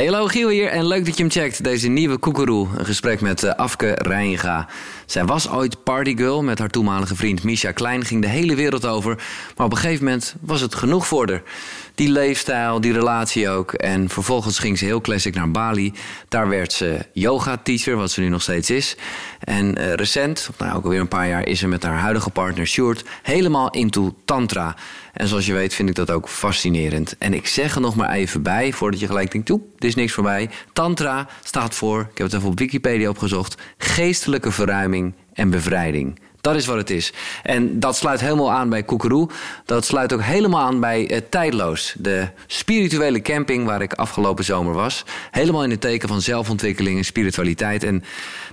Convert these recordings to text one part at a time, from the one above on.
Hey, hallo Giel hier en leuk dat je hem checkt. Deze nieuwe Koekeroe, een gesprek met uh, Afke Reinga. Zij was ooit partygirl met haar toenmalige vriend Misha Klein, ging de hele wereld over. Maar op een gegeven moment was het genoeg voor haar. Die leefstijl, die relatie ook. En vervolgens ging ze heel classic naar Bali. Daar werd ze yoga-teacher, wat ze nu nog steeds is. En uh, recent, nou ook alweer een paar jaar, is ze met haar huidige partner Sjoerd helemaal into tantra. En zoals je weet vind ik dat ook fascinerend. En ik zeg er nog maar even bij, voordat je gelijk denkt... toe, dit is niks voor mij. Tantra staat voor, ik heb het even op Wikipedia opgezocht... geestelijke verruiming en bevrijding. Dat is wat het is. En dat sluit helemaal aan bij Koekeroe. Dat sluit ook helemaal aan bij uh, Tijdloos. De spirituele camping waar ik afgelopen zomer was. Helemaal in het teken van zelfontwikkeling en spiritualiteit. En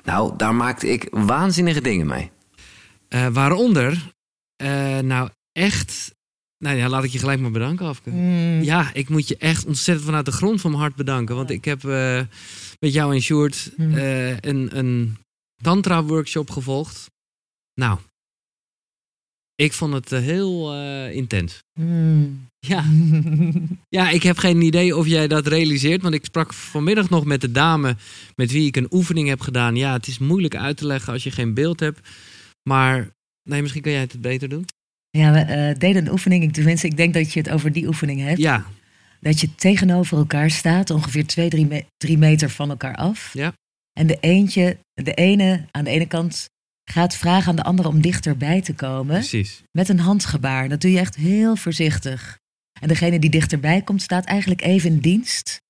nou, daar maakte ik waanzinnige dingen mee. Uh, waaronder, uh, nou echt nou ja, laat ik je gelijk maar bedanken, Afke. Mm. Ja, ik moet je echt ontzettend vanuit de grond van mijn hart bedanken. Want ik heb uh, met jou en Sjoerd mm. uh, een, een tantra-workshop gevolgd. Nou, ik vond het uh, heel intens. Mm. Ja. ja, ik heb geen idee of jij dat realiseert. Want ik sprak vanmiddag nog met de dame met wie ik een oefening heb gedaan. Ja, het is moeilijk uit te leggen als je geen beeld hebt. Maar nee, misschien kan jij het beter doen. Ja, we uh, deden een oefening. Tenminste, ik denk dat je het over die oefening hebt. Ja. Dat je tegenover elkaar staat, ongeveer twee, drie, me drie meter van elkaar af. Ja. En de, eentje, de ene aan de ene kant gaat vragen aan de andere om dichterbij te komen. Precies. Met een handgebaar. Dat doe je echt heel voorzichtig. En degene die dichterbij komt, staat eigenlijk even in dienst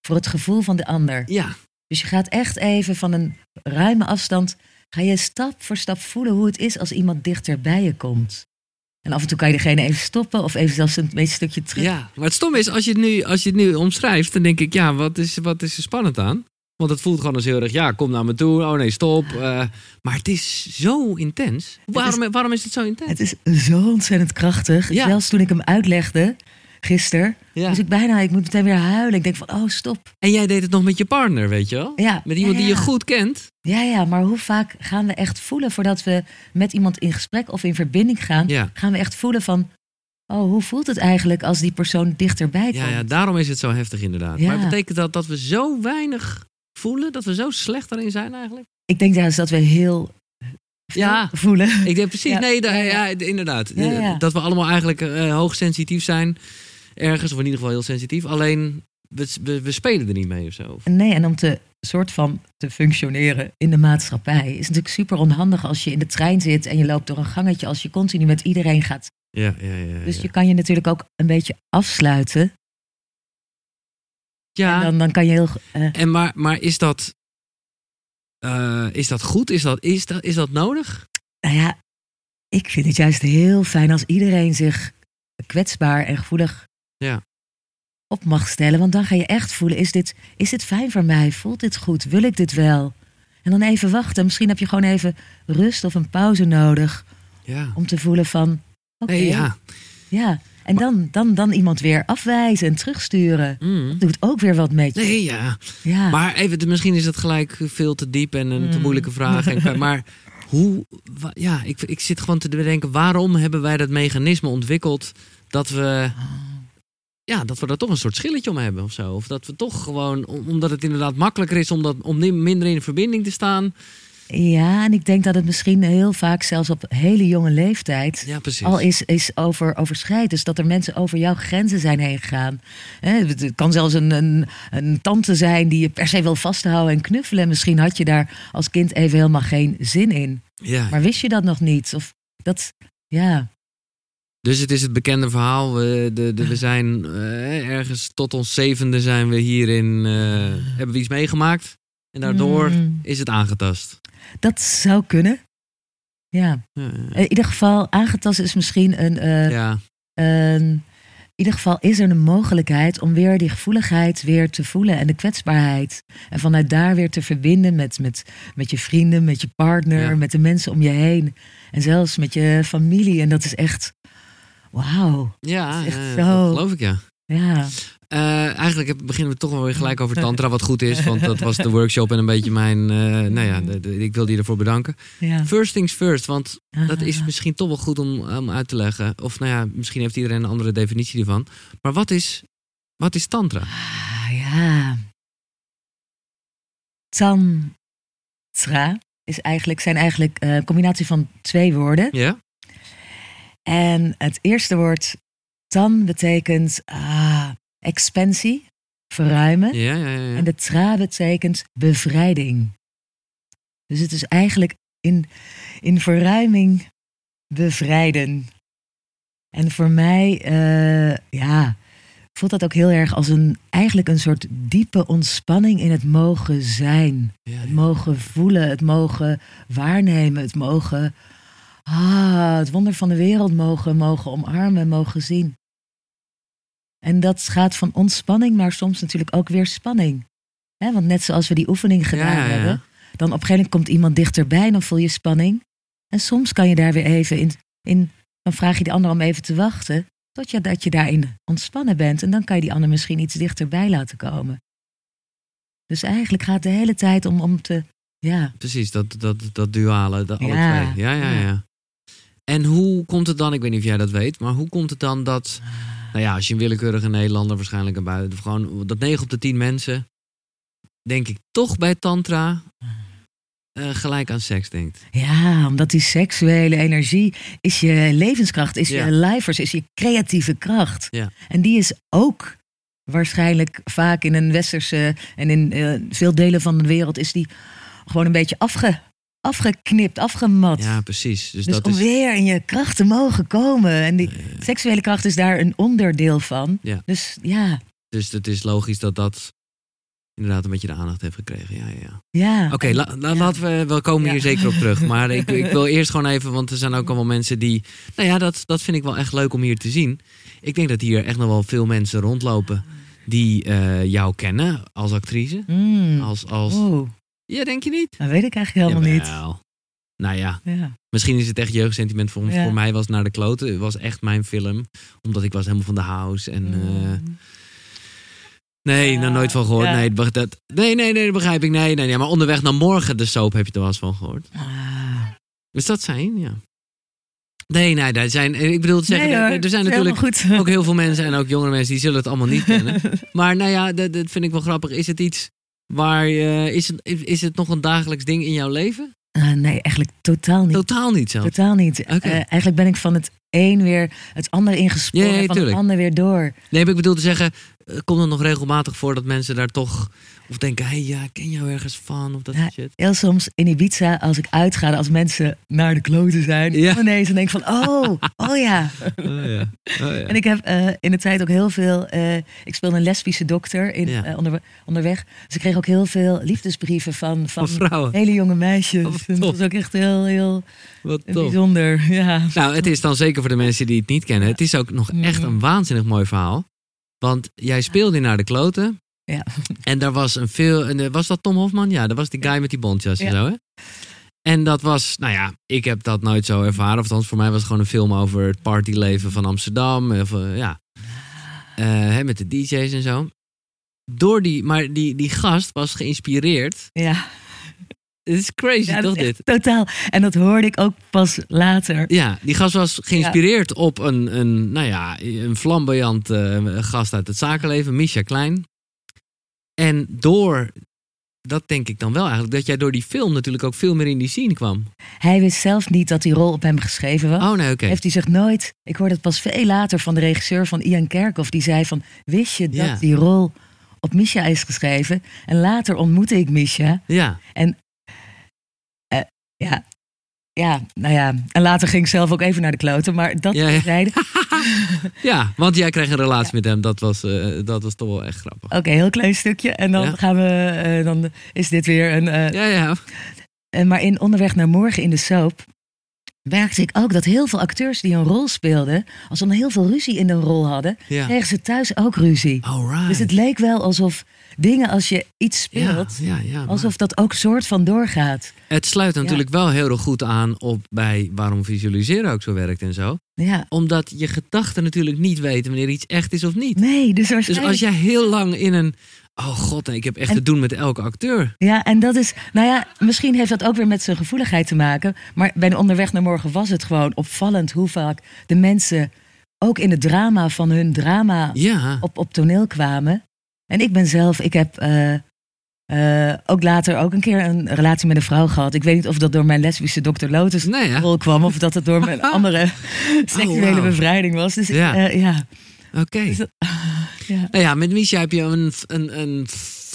voor het gevoel van de ander. Ja. Dus je gaat echt even van een ruime afstand, ga je stap voor stap voelen hoe het is als iemand dichterbij je komt. En af en toe kan je degene even stoppen of even zelfs een beetje stukje terug. Ja, maar het stom is, als je het nu, als je het nu omschrijft, dan denk ik, ja, wat is, wat is er spannend aan? Want het voelt gewoon als heel erg, ja, kom naar me toe. Oh nee, stop. Uh, maar het is zo intens. Waarom is, waarom is het zo intens? Het is zo ontzettend krachtig. Ja. Zelfs toen ik hem uitlegde, gisteren, Ja. dus ik bijna, ik moet meteen weer huilen. Ik denk van, oh stop. En jij deed het nog met je partner, weet je wel? Ja. Met iemand Ja, die je goed kent. Ja, ja, maar hoe vaak gaan we echt voelen voordat we met iemand in gesprek of in verbinding gaan? Ja. Gaan we echt voelen van, oh, hoe voelt het eigenlijk als die persoon dichterbij komt? Ja, ja, daarom is het zo heftig inderdaad. Ja. Maar betekent dat dat we zo weinig voelen? Dat we zo slecht daarin zijn eigenlijk? Ik denk juist dat we heel Ja. voelen. Ik denk precies, nee, Ja, inderdaad. Dat we allemaal eigenlijk eh, hoogsensitief zijn. Ergens, of in ieder geval heel sensitief. Alleen, we, we, we spelen er niet mee of zo. Nee, en om te soort van te functioneren in de maatschappij is natuurlijk super onhandig als je in de trein zit en je loopt door een gangetje als je continu met iedereen gaat. Ja, ja, ja. Dus je kan je natuurlijk ook een beetje afsluiten. ja. En dan, dan kan je heel. eh, En maar, maar is dat. eh, is dat goed? Is dat, is, dat, is dat nodig? nou ja, ik vind het juist heel fijn als iedereen zich kwetsbaar en gevoelig Ja. Op mag stellen. Want dan ga je echt voelen: is dit, is dit fijn voor mij? Voelt dit goed? Wil ik dit wel? En dan even wachten. Misschien heb je gewoon even rust of een pauze nodig Ja. om te voelen van. Oké, Hey, ja. Ja, en dan, dan, dan iemand weer afwijzen en terugsturen. Mm. Doet ook weer wat met je. Nee, ja. Ja. Maar even, misschien is het gelijk veel te diep en een te Mm. moeilijke vraag. En, maar hoe. ja, ik, ik zit gewoon te bedenken, waarom hebben wij dat mechanisme ontwikkeld dat we. Ja, dat we daar toch een soort schilletje om hebben of zo. Of dat we toch gewoon, om- omdat het inderdaad makkelijker is om, dat, om minder in verbinding te staan. ja, en ik denk dat het misschien heel vaak zelfs op hele jonge leeftijd Ja, al is, is over, overschrijd. Dus dat er mensen over jouw grenzen zijn heen gegaan. Het kan zelfs een, een, een tante zijn die je per se wil vasthouden en knuffelen. Misschien had je daar als kind even helemaal geen zin in. ja. Maar wist je dat nog niet? Of dat, ja. Dus het is het bekende verhaal. We, de, de, we zijn eh, ergens tot ons zevende zijn we hierin. eh, hebben we iets meegemaakt. En daardoor Mm. is het aangetast. Dat zou kunnen. Ja. Ja, In ieder geval, aangetast is misschien een, eh, ja. In ieder geval is er een mogelijkheid om weer die gevoeligheid weer te voelen en de kwetsbaarheid. En vanuit daar weer te verbinden met, met, met je vrienden, met je partner, met de mensen om je heen. En zelfs met je familie. En dat is echt. Wauw. ja, echt eh, zo. dat geloof ik ja. Ja. Eh, eigenlijk beginnen we toch wel weer gelijk over tantra, wat goed is. Want dat was de workshop en een beetje mijn... eh, nou ja, de- de- ik wil je ervoor bedanken. ja. First things first, want dat is Ah. misschien toch wel goed om, om uit te leggen. Of nou ja, misschien heeft iedereen een andere definitie ervan. Maar wat is, wat is tantra? Ah, ja. tantra is eigenlijk, zijn eigenlijk eh, een combinatie van twee woorden. Ja? En het eerste woord tan betekent ah, expansie, verruimen. Ja, ja, ja. En de tra betekent bevrijding. Dus het is eigenlijk in, in verruiming bevrijden. En voor mij, eh, ja, voelt dat ook heel erg als een, eigenlijk een soort diepe ontspanning in het mogen zijn. Het mogen voelen, het mogen waarnemen, het mogen, ah, het wonder van de wereld mogen, mogen omarmen, mogen zien. En dat gaat van ontspanning, maar soms natuurlijk ook weer spanning. Want net zoals we die oefening gedaan Ja, ja, ja. hebben, dan op een gegeven moment komt iemand dichterbij en dan voel je spanning. En soms kan je daar weer even in, in dan vraag je die ander om even te wachten, tot je, dat je daarin ontspannen bent. En dan kan je die ander misschien iets dichterbij laten komen. Dus eigenlijk gaat het de hele tijd om, om te, ja, Precies, dat, dat, dat duale, dat alle twee. Ja, ja, ja. En hoe komt het dan, ik weet niet of jij dat weet, maar hoe komt het dan dat, nou ja, als je een willekeurige Nederlander waarschijnlijk een buiten, gewoon dat 9 op de 10 mensen, denk ik toch bij Tantra eh, gelijk aan seks denkt. Ja, omdat die seksuele energie is je levenskracht, is Ja. je lijfers, is je creatieve kracht. Ja. En die is ook waarschijnlijk vaak in een westerse en in eh, veel delen van de wereld is die gewoon een beetje afge, afgeknipt, afgemat. Ja, precies. Dus, dus dat om is, weer in je kracht te mogen komen. En die seksuele kracht is daar een onderdeel van. Ja. Dus ja, dus het is logisch dat dat inderdaad een beetje de aandacht heeft gekregen. Ja, ja, ja. ja. Oké, En- la- la- ja. laten we, we komen hier zeker op terug. Maar ik, ik wil eerst gewoon even, want er zijn ook allemaal mensen die... Nou ja, dat, dat vind ik wel echt leuk om hier te zien. Ik denk dat hier echt nog wel veel mensen rondlopen die eh, jou kennen als actrice. Mm. Als, als... Ja, denk je niet? dat weet ik eigenlijk helemaal Jawel. Nou ja, niet. Ja. misschien is het echt jeugdsentiment. Voor, Ja. voor mij was Naar de Kloten. Het was echt mijn film. Omdat ik was helemaal van de house. En, eh, Mm. nee, Ja, nou nooit van gehoord. ja. Nee, dat, nee, nee, nee, dat begrijp ik. Nee, nee, nee. Maar onderweg naar morgen, de soap, heb je er wel eens van gehoord. Ah. Is dat zijn? Ja. Nee, nee, daar zijn, ik bedoel te zeggen, Nee, hoor, er, zijn natuurlijk goed. ook heel veel mensen en ook jongere mensen die zullen het allemaal niet kennen. Maar nou ja, dat, dat vind ik wel grappig. Is het iets waar je, is het, is het nog een dagelijks ding in jouw leven? Ah, nee, eigenlijk totaal niet. Totaal niet zelfs. Totaal niet. Eh, eigenlijk ben ik van het een weer het ander ingesprongen, Ja, ja, van het ander weer door. Nee, maar ik bedoel te zeggen, eh, komt het nog regelmatig voor dat mensen daar toch, of denken, hé, hey, ja, ik ken jou ergens van, of dat Ja, shit. Heel soms in Ibiza, als ik uitga, als mensen naar de kloten zijn, Ja. ineens dan denk ik van, oh, oh ja. Oh ja. Oh ja. En ik heb eh, in de tijd ook heel veel, eh, ik speelde een lesbische dokter in, Ja. eh, onder, onderweg. Dus ik kreeg ook heel veel liefdesbrieven van, van hele jonge meisjes. Oh, En dat was ook echt heel, heel Wat bijzonder. Ja. Nou, het is dan zeker voor de mensen die het niet kennen. Het is ook nog echt een waanzinnig mooi verhaal. Want jij speelde in Naar de Kloten. Ja. En daar was een veel. en, eh, Was dat Tom Hofman? Ja, dat was die guy met die bontjas en zo, hè? En dat was, nou ja, ik heb dat nooit zo ervaren. Of althans, voor mij was het gewoon een film over het partyleven van Amsterdam. Of, eh, ja. Eh, hè, met de DJ's en zo. Door die, maar die, die gast was geïnspireerd. ja. Het is crazy, Ja, toch dit? Totaal. En dat hoorde ik ook pas later. Ja, die gast was geïnspireerd op een, een, nou ja, een flamboyant eh, gast uit het zakenleven, Misha Klein. En door, dat denk ik dan wel eigenlijk, dat jij door die film natuurlijk ook veel meer in die scene kwam. Hij wist zelf niet dat die rol op hem geschreven was. Oh nee, oké. Heeft hij zich nooit. Ik hoorde het pas veel later van de regisseur van Ian Kerkhoff. Die zei van, wist je dat Ja. die rol op Misha is geschreven? En later ontmoette ik Misha. Ja, Ja, ja, nou ja. En later ging ik zelf ook even naar de kloten. Maar dat Ja, ja. ja, want jij kreeg een relatie met hem, dat was, eh, dat was toch wel echt grappig. Oké, heel klein stukje. En dan Ja. gaan we. eh, dan is dit weer een. eh, Ja, ja. Eh, maar in Onderweg naar Morgen in de soap merkte ik ook dat heel veel acteurs die een rol speelden, als ze dan heel veel ruzie in de rol hadden, kregen ze thuis ook ruzie. Alright. Dus het leek wel alsof dingen als je iets speelt, ja, ja, alsof dat ook soort van doorgaat. Het sluit natuurlijk wel heel erg goed aan op bij waarom visualiseren ook zo werkt en zo. Ja, Omdat je gedachten natuurlijk niet weten wanneer iets echt is of niet. nee, dus Dus als jij heel lang in een. Oh god, ik heb echt En- te doen met elke acteur. Ja, en dat is, nou ja, misschien heeft dat ook weer met zijn gevoeligheid te maken. Maar bij de Onderweg naar Morgen was het gewoon opvallend hoe vaak de mensen ook in het drama van hun drama Ja. op, op toneel kwamen. En ik ben zelf, ik heb eh, eh, ook later ook een keer een relatie met een vrouw gehad. Ik weet niet of dat door mijn lesbische dokter Lotus Nee, ja. kwam. Of dat het door mijn andere seksuele wauw. bevrijding was. Dus Ja. ja. ja. Oké. Dat- ja. Nou ja, met Misha heb je een, een, een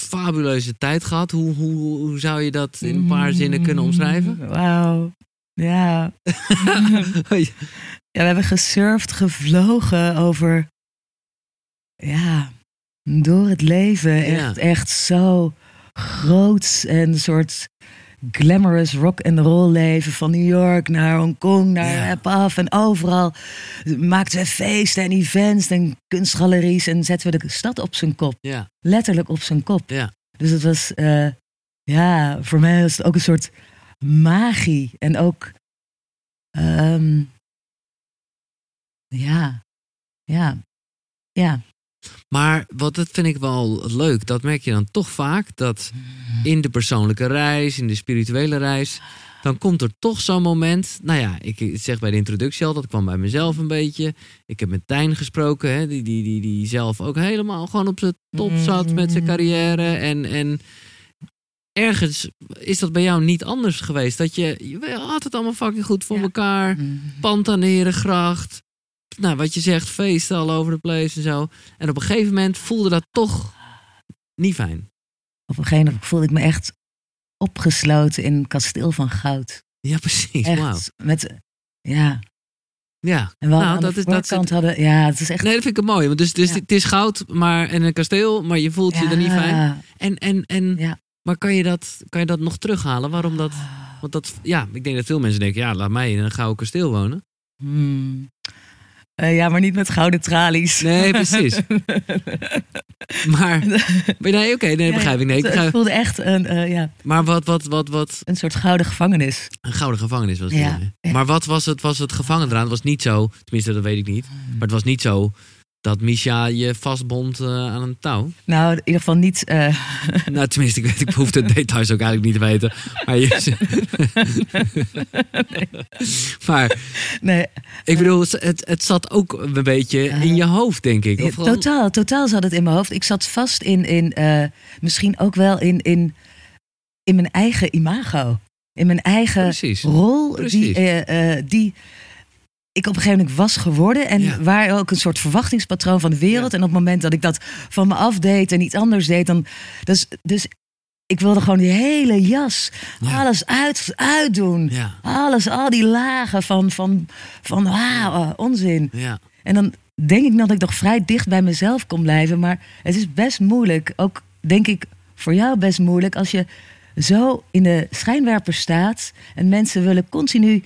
fabuleuze tijd gehad. Hoe, hoe, hoe zou je dat in een paar zinnen kunnen omschrijven? Mm, Wauw. Ja. Ja, we hebben gesurfd, gevlogen over. Ja, door het leven. Ja. Echt, echt zo groot en een soort glamorous rock and roll leven van New York naar Hongkong, naar Ja. Af en overal maakten we feesten en events en kunstgaleries en zetten we de stad op zijn kop, ja, letterlijk op zijn kop. ja. Dus het was, eh, ja, voor mij was het ook een soort magie. En ook, ehm, ja, ja, ja. Maar wat dat vind ik wel leuk. Dat merk je dan toch vaak. Dat in de persoonlijke reis, in de spirituele reis. Dan komt er toch zo'n moment. Nou ja, ik zeg bij de introductie al. Dat kwam bij mezelf een beetje. Ik heb met Tijn gesproken. Hè, die, die, die, die zelf ook helemaal gewoon op zijn top zat met zijn carrière. En, en ergens is dat bij jou niet anders geweest. Dat je, je had het allemaal fucking goed voor Ja. elkaar. Pantaneren, gracht. Nou, wat je zegt, feesten all over the place en zo. En op een gegeven moment voelde dat toch niet fijn. Op een gegeven moment voelde ik me echt opgesloten in een kasteel van goud. Ja, precies. Echt, met, ja. Ja. En Nou, aan dat de is- dat zit- hadden, ja, het is echt... Nee, dat vind ik mooi. Want dus, dus Ja. het is goud maar, en een kasteel, maar je voelt je er niet fijn. En, en, en, Ja. Maar kan je, dat, kan je dat nog terughalen? Waarom dat? Want dat, ja, ik denk dat veel mensen denken, ja, laat mij in een gouden kasteel wonen. Hmm. Eh, ja, maar niet met gouden tralies. Nee, precies. Maar, nee, oké, nee, begrijp ik. Nee, ik het, voelde echt een, eh, ja, maar wat, wat, wat, wat, een soort gouden gevangenis. Een gouden gevangenis was het. Ja. Maar wat was het, was het gevangen eraan? Het was niet zo, tenminste dat weet ik niet. Maar het was niet zo dat Misha je vastbond eh, aan een touw. Nou, in ieder geval niet. eh, nou, tenminste, ik weet, ik hoef de details ook eigenlijk niet te weten. Maar, je, maar nee, ik bedoel, het, het zat ook een beetje in je hoofd, denk ik. Of gewoon- totaal, totaal zat het in mijn hoofd. Ik zat vast in, in eh, misschien ook wel in, in, in mijn eigen imago. In mijn eigen Precies. rol die, Precies. eh, eh, die ik op een gegeven moment was geworden. En Ja. waar ook een soort verwachtingspatroon van de wereld. En op het moment dat ik dat van me afdeed en iets anders deed, dan. Dus, dus ik wilde gewoon die hele jas, Ja. alles uit, uitdoen. Ja, Alles, al die lagen van, van, van wauw, eh, onzin. ja. En dan denk ik dat ik nog vrij dicht bij mezelf kon blijven. Maar het is best moeilijk. Ook denk ik voor jou best moeilijk als je zo in de schijnwerper staat. En mensen willen continu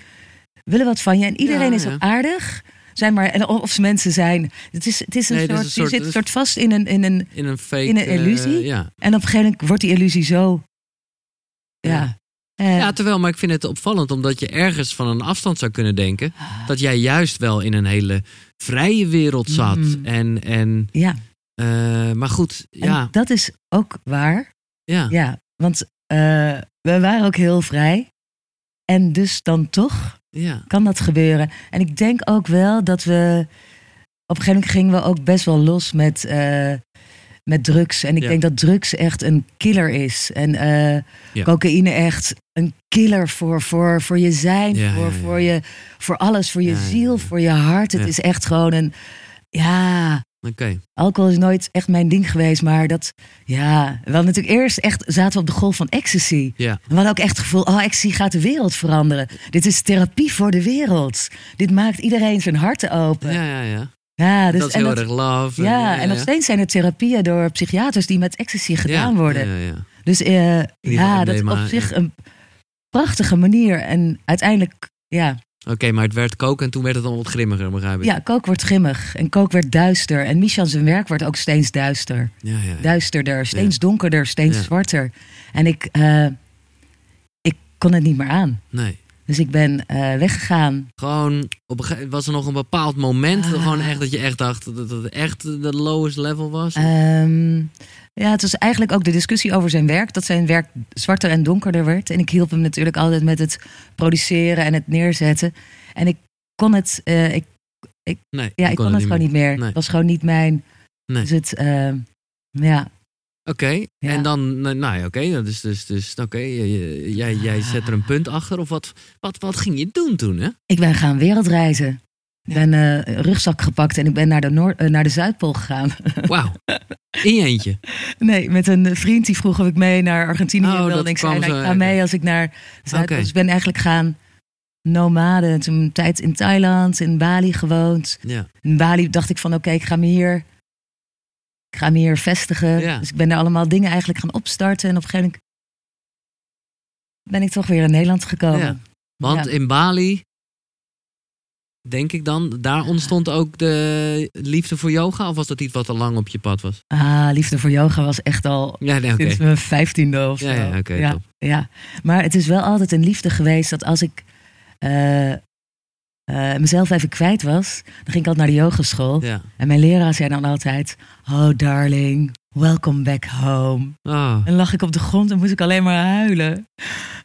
willen wat van je. En iedereen Ja, is ook aardig. Zijn maar, en of ze mensen zijn. Het is, het is een Nee, het is soort. een soort- je zit soort vast in een, in een. In een fake... In een eh, illusie? ja. En op een gegeven moment wordt die illusie zo. Ja. Ja. Eh, Ja, terwijl, maar ik vind het opvallend omdat je ergens van een afstand zou kunnen denken dat jij juist wel in een hele vrije wereld zat. Mm. En, en ja. eh, maar goed, En ja, dat is ook waar. ja, Ja, want we waren ook heel vrij. En dus dan toch ja, kan dat gebeuren. En ik denk ook wel dat we. Op een gegeven moment gingen we ook best wel los met, eh, met drugs. En ik Ja. denk dat drugs echt een killer is. En eh, Ja. cocaïne echt een killer voor, voor, voor je zijn, voor. Voor, je, voor alles, voor je ziel, voor je hart. Het is echt gewoon een. Ja, alcohol is nooit echt mijn ding geweest. Maar dat. Ja, we hadden natuurlijk eerst echt. zaten we op de golf van ecstasy. Ja, We hadden ook echt het gevoel, oh, ecstasy gaat de wereld veranderen. Dit is therapie voor de wereld. Dit maakt iedereen zijn hart open. Ja, ja, ja. ja. dus, dat is en heel dat- erg love. ja, en nog steeds zijn er therapieën door psychiaters die met ecstasy gedaan worden. Ja, ja, ja. Dus eh, ja, dat is op zich een prachtige manier. En uiteindelijk, ja, Oké, maar het werd koken en toen werd het dan wat grimmiger, begrijp ik. ja, kook wordt grimmig en kook werd duister. En Michel zijn werk wordt ook steeds duister. ja, ja, ja. Duisterder, steeds donkerder, steeds zwarter. En ik, eh, ik kon het niet meer aan. Nee. Dus ik ben eh, weggegaan. Gewoon, op een was er nog een bepaald moment, Ah. gewoon echt dat je echt dacht dat het echt de lowest level was? Ehm, ja, het was eigenlijk ook de discussie over zijn werk. Dat zijn werk zwarter en donkerder werd. En ik hielp hem natuurlijk altijd met het produceren en het neerzetten. En ik kon het, eh, ik, nee, ja, ik kon het gewoon niet meer. Nee. Het was gewoon niet mijn. Nee. Dus het, ehm, ja. Oké, Ja. en dan, nou nou ja, oké, is dus, dus oké, jij, jij zet er een punt achter. Of wat, wat, wat ging je doen toen, hè? Ik ben gaan wereldreizen. Ik ben eh, een rugzak gepakt en ik ben naar de, Noord, eh, naar de Zuidpool gegaan. Wauw, in je eentje. Nee, met een vriend die vroeg of ik mee naar Argentinië Oh, wilde. En ik zei, nou, ik ga mee als ik naar de Zuidpool. Dus ik ben eigenlijk gaan nomaden. Toen een tijd in Thailand, in Bali gewoond. Ja, In Bali dacht ik van oké, ik ga me hier... Ik ga me hier vestigen. Ja. Dus ik ben daar allemaal dingen eigenlijk gaan opstarten. En op een gegeven moment ben ik toch weer in Nederland gekomen. Ja. want in Bali, denk ik dan, daar ontstond ook de liefde voor yoga? Of was dat iets wat al lang op je pad was? Ah, liefde voor yoga was echt al Ja, nee, sinds mijn vijftiende of zo. Ja, ja, oké, ja. Maar het is wel altijd een liefde geweest dat als ik eh, eh, mezelf even kwijt was, dan ging ik altijd naar de yogaschool. Ja. En mijn leraar zei dan altijd, oh darling, welcome back home. Oh, En lag ik op de grond en moest ik alleen maar huilen.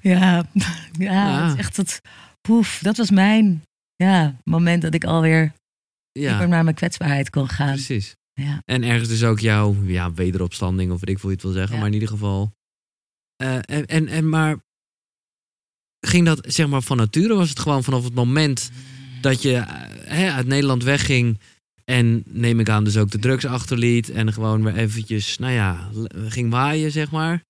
Ja, ja, Ja. het is echt dat, poef, dat was mijn ja, moment dat ik alweer ja, naar mijn kwetsbaarheid kon gaan. precies. Ja. En ergens dus ook jouw ja, wederopstanding, of ik hoe je het wil zeggen. Ja. Maar in ieder geval. eh, en, en, en maar ging dat zeg maar van nature? Was het gewoon vanaf het moment dat je eh, hè, uit Nederland wegging en neem ik aan dus ook de drugs achterliet en gewoon weer eventjes, nou ja, ging waaien zeg maar.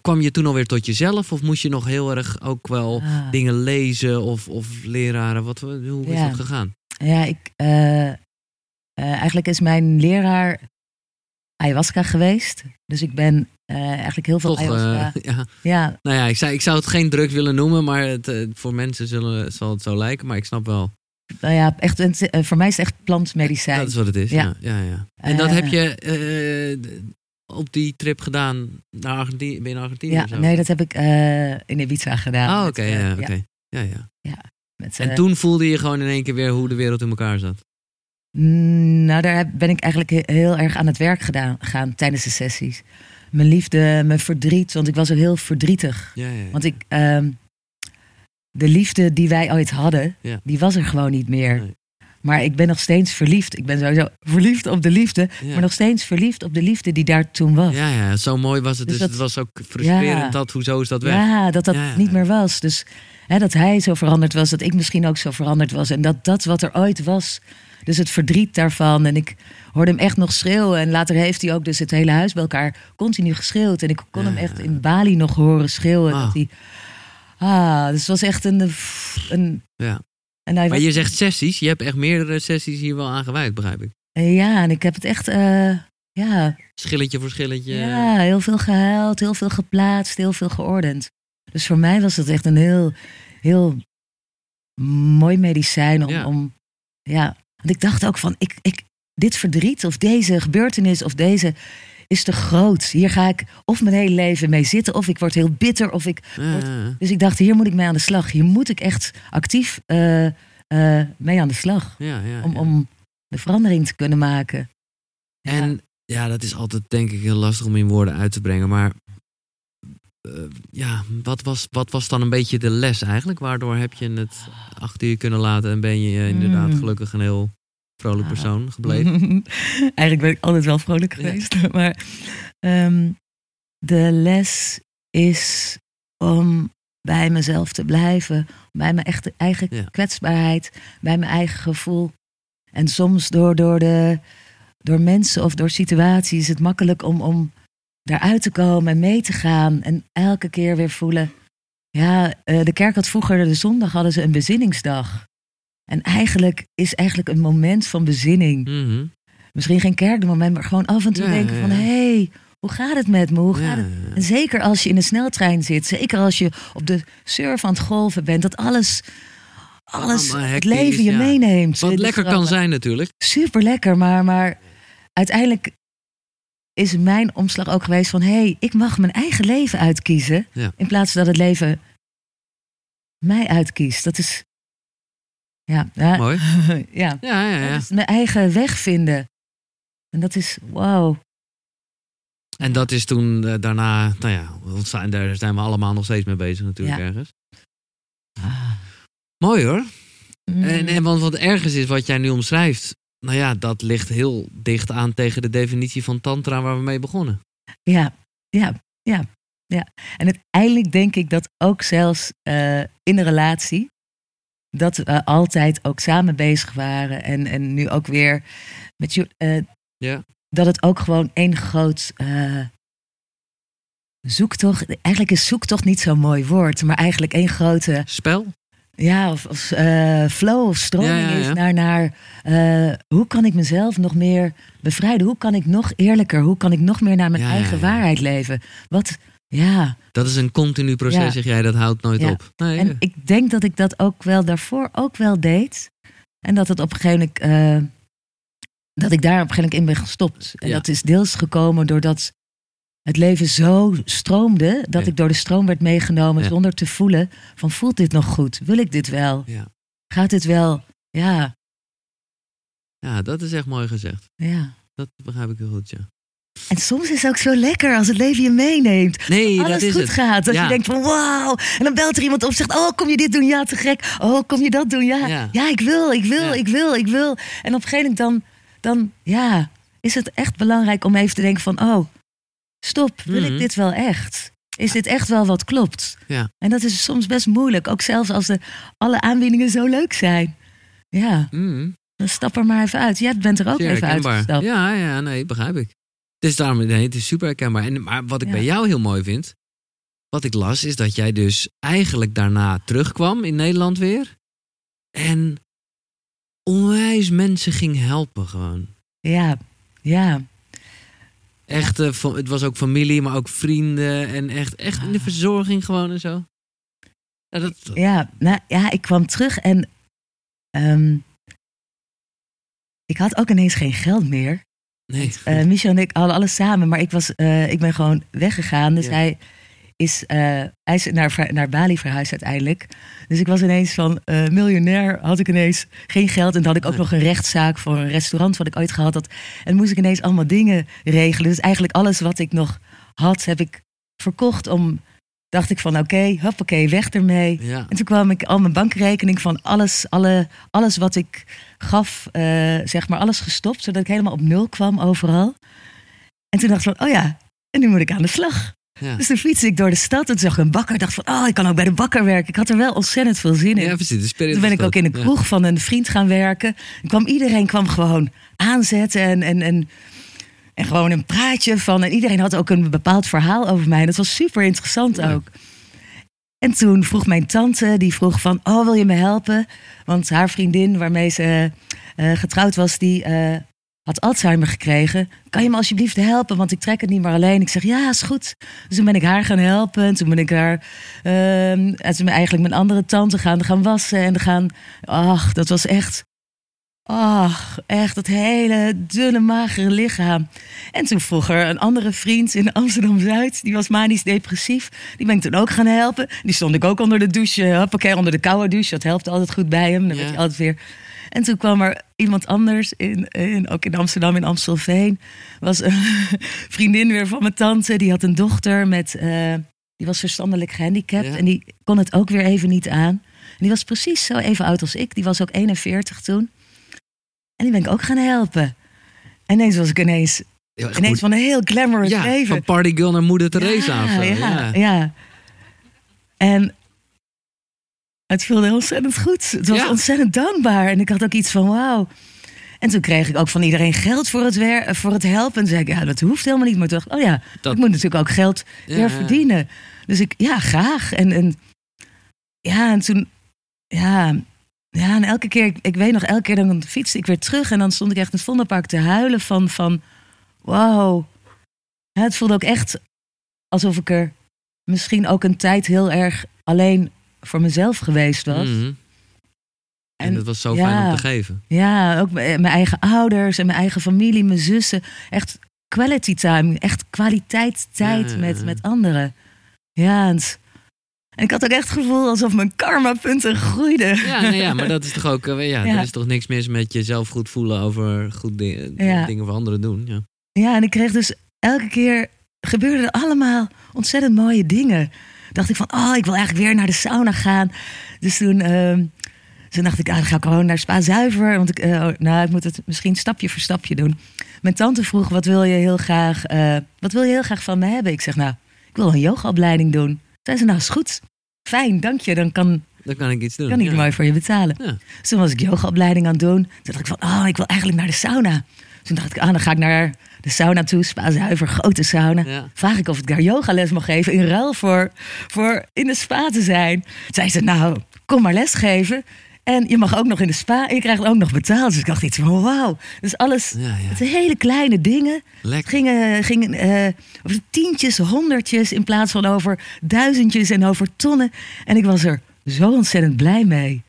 Kwam je toen alweer tot jezelf of moest je nog heel erg ook wel Ah. dingen lezen of, of leraren? Wat, hoe is Ja. dat gegaan? Ja, ik, eh, eh, eigenlijk is mijn leraar ayahuasca geweest. Dus ik ben eh, eigenlijk heel veel Toch, ayahuasca. ja. ja, Nou ja, ik, zei, ik zou het geen druk willen noemen, maar het, voor mensen zullen, zal het zo lijken. Maar ik snap wel. nou ja, echt, voor mij is het echt plantmedicijn. Dat is wat het is. Ja. Ja. Ja, ja, En dat heb je op die trip gedaan naar Argentinië, naar Argentinië Ja, nee, dat heb ik eh, in Ibiza gedaan. Oh, oké. eh, ja, oké. Ja, ja. met, En eh, toen voelde je gewoon in één keer weer hoe de wereld in elkaar zat. mm, Nou, daar ben ik eigenlijk he- heel erg aan het werk gedaan, gaan tijdens de sessies. Mijn liefde, mijn verdriet, want ik was ook heel verdrietig. Ja, ja. Want ik, ehm, de liefde die wij ooit hadden, Ja. die was er gewoon niet meer. Nee. Maar ik ben nog steeds verliefd. Ik ben sowieso verliefd op de liefde, ja. maar nog steeds verliefd op de liefde die daar toen was. Ja, ja, zo mooi was het. Dus, Dus het dat- was ook frustrerend Ja. dat, hoezo is dat weg? Ja, dat dat Ja, niet meer was. Dus hè, dat hij zo veranderd was, dat ik misschien ook zo veranderd was. En dat dat wat er ooit was. Dus het verdriet daarvan. En ik hoorde hem echt nog schreeuwen. En later heeft hij ook dus het hele huis bij elkaar continu geschreeuwd. En ik kon hem echt in Bali nog horen schreeuwen. Ah. Dat hij, ah, dus het was echt een... een Ja. En Maar was, je zegt sessies. Je hebt echt meerdere sessies hier wel aan gewijd, begrijp ik. Ja, en ik heb het echt... eh, ja, Schilletje voor schilletje. Ja, heel veel gehuild, heel veel geplaatst, heel veel geordend. Dus voor mij was het echt een heel, heel mooi medicijn om, Ja. om ja. Want ik dacht ook van, ik, ik, dit verdriet of deze gebeurtenis of deze is te groot. Hier ga ik of mijn hele leven mee zitten of ik word heel bitter of ik... Ja. Dus ik dacht, hier moet ik mee aan de slag. Hier moet ik echt actief eh, eh, mee aan de slag. ja, ja, Om, ja. om de verandering te kunnen maken. En ja, dat is altijd denk ik heel lastig om in woorden uit te brengen. Maar eh, ja, wat was, wat was dan een beetje de les eigenlijk? Waardoor heb je het achter je kunnen laten en ben je inderdaad Mm. gelukkig een heel vrolijk Ah. persoon gebleven? Eigenlijk ben ik altijd wel vrolijk Ja. geweest. Maar ehm, de les is om bij mezelf te blijven. Bij mijn echte eigen Ja. kwetsbaarheid. Bij mijn eigen gevoel. En soms door, door, de, door mensen of door situaties is het makkelijk om, om daaruit te komen en mee te gaan. En elke keer weer voelen. Ja, eh, de kerk had vroeger, de zondag hadden ze een bezinningsdag. En eigenlijk is eigenlijk een moment van bezinning. Mhm. Misschien geen kerkmoment, maar gewoon af en toe Ja, denken van... ja. hey, hoe gaat het met me? Hoe gaat het? ja. En zeker als je in een sneltrein zit. Zeker als je op de surf aan het golven bent. Dat alles, alles het leven je meeneemt. Wat lekker kan zijn natuurlijk. Super lekker, maar, maar uiteindelijk is mijn omslag ook geweest van... hé, hey, ik mag mijn eigen leven uitkiezen. In plaats dat het leven mij uitkiest. Dat is... Ja, ja, Mooi. ja. Ja, ja, mijn eigen weg vinden. En dat is, wauw. En dat is toen eh, daarna, nou ja, zijn, daar zijn we allemaal nog steeds mee bezig natuurlijk Ja. ergens. Mooi hoor. Mm. En, en want wat ergens is wat jij nu omschrijft, nou ja, dat ligt heel dicht aan tegen de definitie van tantra waar we mee begonnen. Ja, ja, ja, ja. En uiteindelijk denk ik dat ook zelfs eh, in een relatie, dat we altijd ook samen bezig waren. En, en nu ook weer met je. eh, Ja. Dat het ook gewoon één groot eh zoektocht. Eigenlijk is zoektocht niet zo'n mooi woord, maar eigenlijk één grote. Spel? Ja, of, of eh, flow of stroming Ja, ja, ja. is naar, naar hoe kan ik mezelf nog meer bevrijden? Hoe kan ik nog eerlijker? Hoe kan ik nog meer naar mijn eigen waarheid leven? Wat, ja. Dat is een continu proces, Ja. zeg jij, dat houdt nooit Ja. op. Nee, En ik denk dat ik dat ook wel daarvoor ook wel deed. En dat het op een gegeven moment, eh, dat ik daar op een gegeven moment in ben gestopt. En dat is deels gekomen doordat het leven zo stroomde, dat ik door de stroom werd meegenomen zonder te voelen van voelt dit nog goed? Wil ik dit wel? Ja. Gaat dit wel? Ja, ja, dat is echt mooi gezegd. ja. Dat begrijp ik heel goed, ja. En soms is het ook zo lekker als het leven je meeneemt. Nee, Alles dat is goed het. gaat. Dat Ja. je denkt van wauw. En dan belt er iemand op en zegt, oh kom je dit doen? Ja, te gek. Oh, kom je dat doen? Ja, Ja. ja. ik wil, ik wil, Ja. ik wil, ik wil. En op een gegeven moment dan, dan, ja, is het echt belangrijk om even te denken van, oh, stop, wil Mhm. ik dit wel echt? Is dit echt wel wat klopt? Ja. En dat is soms best moeilijk, ook zelfs als de, alle aanbiedingen zo leuk zijn. Ja, Mm, dan stap er maar even uit. Jij bent er ook zeer even uitgestapt. Ja, ja, nee, begrijp ik. Is daarom, nee, het is super herkenbaar. En, maar wat ik Ja. bij jou heel mooi vind, wat ik las, is dat jij dus eigenlijk daarna terugkwam in Nederland weer. En onwijs mensen ging helpen gewoon. ja, ja. Echt, eh, het was ook familie, maar ook vrienden. En echt, echt in de verzorging gewoon en zo. Ja, dat, dat- Ja, nou ja, ik kwam terug en ehm, ik had ook ineens geen geld meer. Nee. Eh Michel en ik hadden alles samen, maar ik, was, eh, ik ben gewoon weggegaan. Dus Ja. hij is, eh, hij is naar, naar Bali verhuisd uiteindelijk. Dus ik was ineens van miljonair, had ik ineens geen geld. En dan had ik ook Nee. nog een rechtszaak voor een restaurant wat ik ooit gehad had. En moest ik ineens allemaal dingen regelen. Dus eigenlijk alles wat ik nog had, heb ik verkocht om... Dacht ik van oké, hoppakee, weg ermee. Ja. En toen kwam ik al mijn bankrekening van alles, alle, alles wat ik gaf, eh, zeg maar, alles gestopt, zodat ik helemaal op nul kwam overal. En toen dacht ik van, oh ja, en nu moet ik aan de slag. Ja. Dus toen fietste ik door de stad en zag ik een bakker. dacht van, oh, ik kan ook bij de bakker werken. Ik had er wel ontzettend veel zin in. ja, precies. Toen ben ik ook in de. Ja. kroeg van een vriend gaan werken. En kwam, iedereen kwam gewoon aanzetten en, en, en, en gewoon een praatje van. En iedereen had ook een bepaald verhaal over mij. Dat was super interessant Ja. ook. En toen vroeg mijn tante, die vroeg van, oh, wil je me helpen? Want haar vriendin waarmee ze eh, getrouwd was, die eh, had Alzheimer gekregen. Kan je me alsjeblieft helpen, want ik trek het niet meer alleen. Ik zeg, ja, is goed. Dus toen ben ik haar gaan helpen. En toen ben ik haar, ehm, en toen ben eigenlijk mijn andere tante gaan, gaan wassen. En gaan, ach, dat was echt, ach, echt dat hele dunne, magere lichaam. En toen vroeg er een andere vriend in Amsterdam-Zuid, die was manisch depressief. Die ben ik toen ook gaan helpen. Die stond ik ook onder de douche, hoppakee, onder de koude douche. Dat helpt altijd goed bij hem. Dan Ja. werd hij altijd weer... En toen kwam er iemand anders, in, in, ook in Amsterdam, in Amstelveen. Was een vriendin weer van mijn tante. Die had een dochter met, eh, die was verstandelijk gehandicapt. Ja. En die kon het ook weer even niet aan. En die was precies zo even oud als ik. Die was ook 41 toen. En die ben ik ook gaan helpen. En ineens was ik ineens, erg ineens van een heel glamorous ja, leven. van partygirl naar moeder Teresa of zo. Ja, Ja, ja. En het voelde ontzettend goed. Het was Ja. ontzettend dankbaar. En ik had ook iets van wauw. En toen kreeg ik ook van iedereen geld voor het, wer voor het helpen. En toen zei ik, ja, dat hoeft helemaal niet. Maar toen dacht ik, oh ja, Dat- ik moet natuurlijk ook geld Ja, weer ja. verdienen. Dus ik, ja, graag. En, en ja, en toen, ja, ja, en elke keer, ik, weet nog, elke keer dan fietste ik weer terug. En dan stond ik echt in het Vondelpark te huilen van, van wow. Ja, het voelde ook echt alsof ik er misschien ook een tijd heel erg alleen voor mezelf geweest was. Mhm. En, En het was zo ja. fijn om te geven. Ja, ook mijn mijn eigen ouders en mijn eigen familie, mijn zussen. Echt quality time, echt kwaliteit tijd Ja, met, met anderen. Ja, en, het- en ik had ook echt het gevoel alsof mijn karma-punten groeiden. Ja, nee, ja, maar dat is toch ook, eh, ja, Ja. er is toch niks mis met jezelf goed voelen over goed di- Ja. dingen voor anderen doen. Ja. Ja, en ik kreeg dus elke keer gebeurden er allemaal ontzettend mooie dingen. Dacht ik van, oh, ik wil eigenlijk weer naar de sauna gaan. Dus toen, ehm, toen dacht ik, ah, dan ga ik gewoon naar Spa Zuiver. Want ik, eh, oh, nou, ik moet het misschien stapje voor stapje doen. Mijn tante vroeg, wat wil je heel graag, eh, wat wil je heel graag van me hebben? Ik zeg, nou, ik wil een yogaopleiding doen. Zei ze, nou, is goed. Fijn, dank je. Dan kan, Dan kan ik iets doen. kan ik ja. mooi voor je betalen. Ja. Dus toen was ik yogaopleiding aan het doen. Toen dacht ik van, oh, ik wil eigenlijk naar de sauna. Toen dacht ik, ah, dan ga ik naar de sauna toe. Spa Zuiver, grote sauna. Ja. Vraag ik of ik daar yogales mag geven in ruil voor, voor in de spa te zijn. Zei ze, nou, kom maar lesgeven. En je mag ook nog in de spa en je krijgt ook nog betaald. Dus ik dacht iets van, wauw. Dus alles, Ja, ja. het zijn hele kleine dingen. Lekker. gingen, gingen eh, over tientjes, honderdjes in plaats van over duizendjes en over tonnen. En ik was er zo ontzettend blij mee.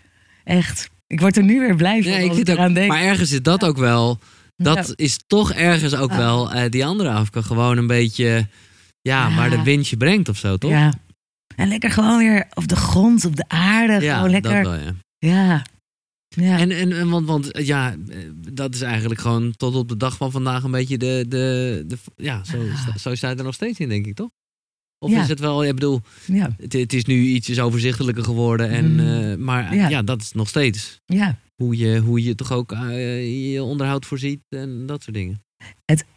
Echt. Ik word er nu weer blij van Ja, ik ik ook, denk. maar ergens is dat ook wel. Dat Ja. is toch ergens ook Ja. wel eh, die andere afke. Gewoon een beetje. Ja, Ja. waar de wind je brengt of zo, toch? Ja. En lekker gewoon weer op de grond, op de aarde. Ja, gewoon lekker. dat wel, ja. Ja. En, en, en want, want eh, ja, eh, dat is eigenlijk gewoon tot op de dag van vandaag een beetje de. de, de ja, zo, sta- zo sta je er nog steeds in, denk ik, toch? Of Ja. is het wel, ik bedoel, ja. het, het is nu ietsjes overzichtelijker geworden. En, Mm. eh, maar Ja. ja. dat is nog steeds ja. hoe je, hoe je toch ook je onderhoud voorziet en dat soort dingen.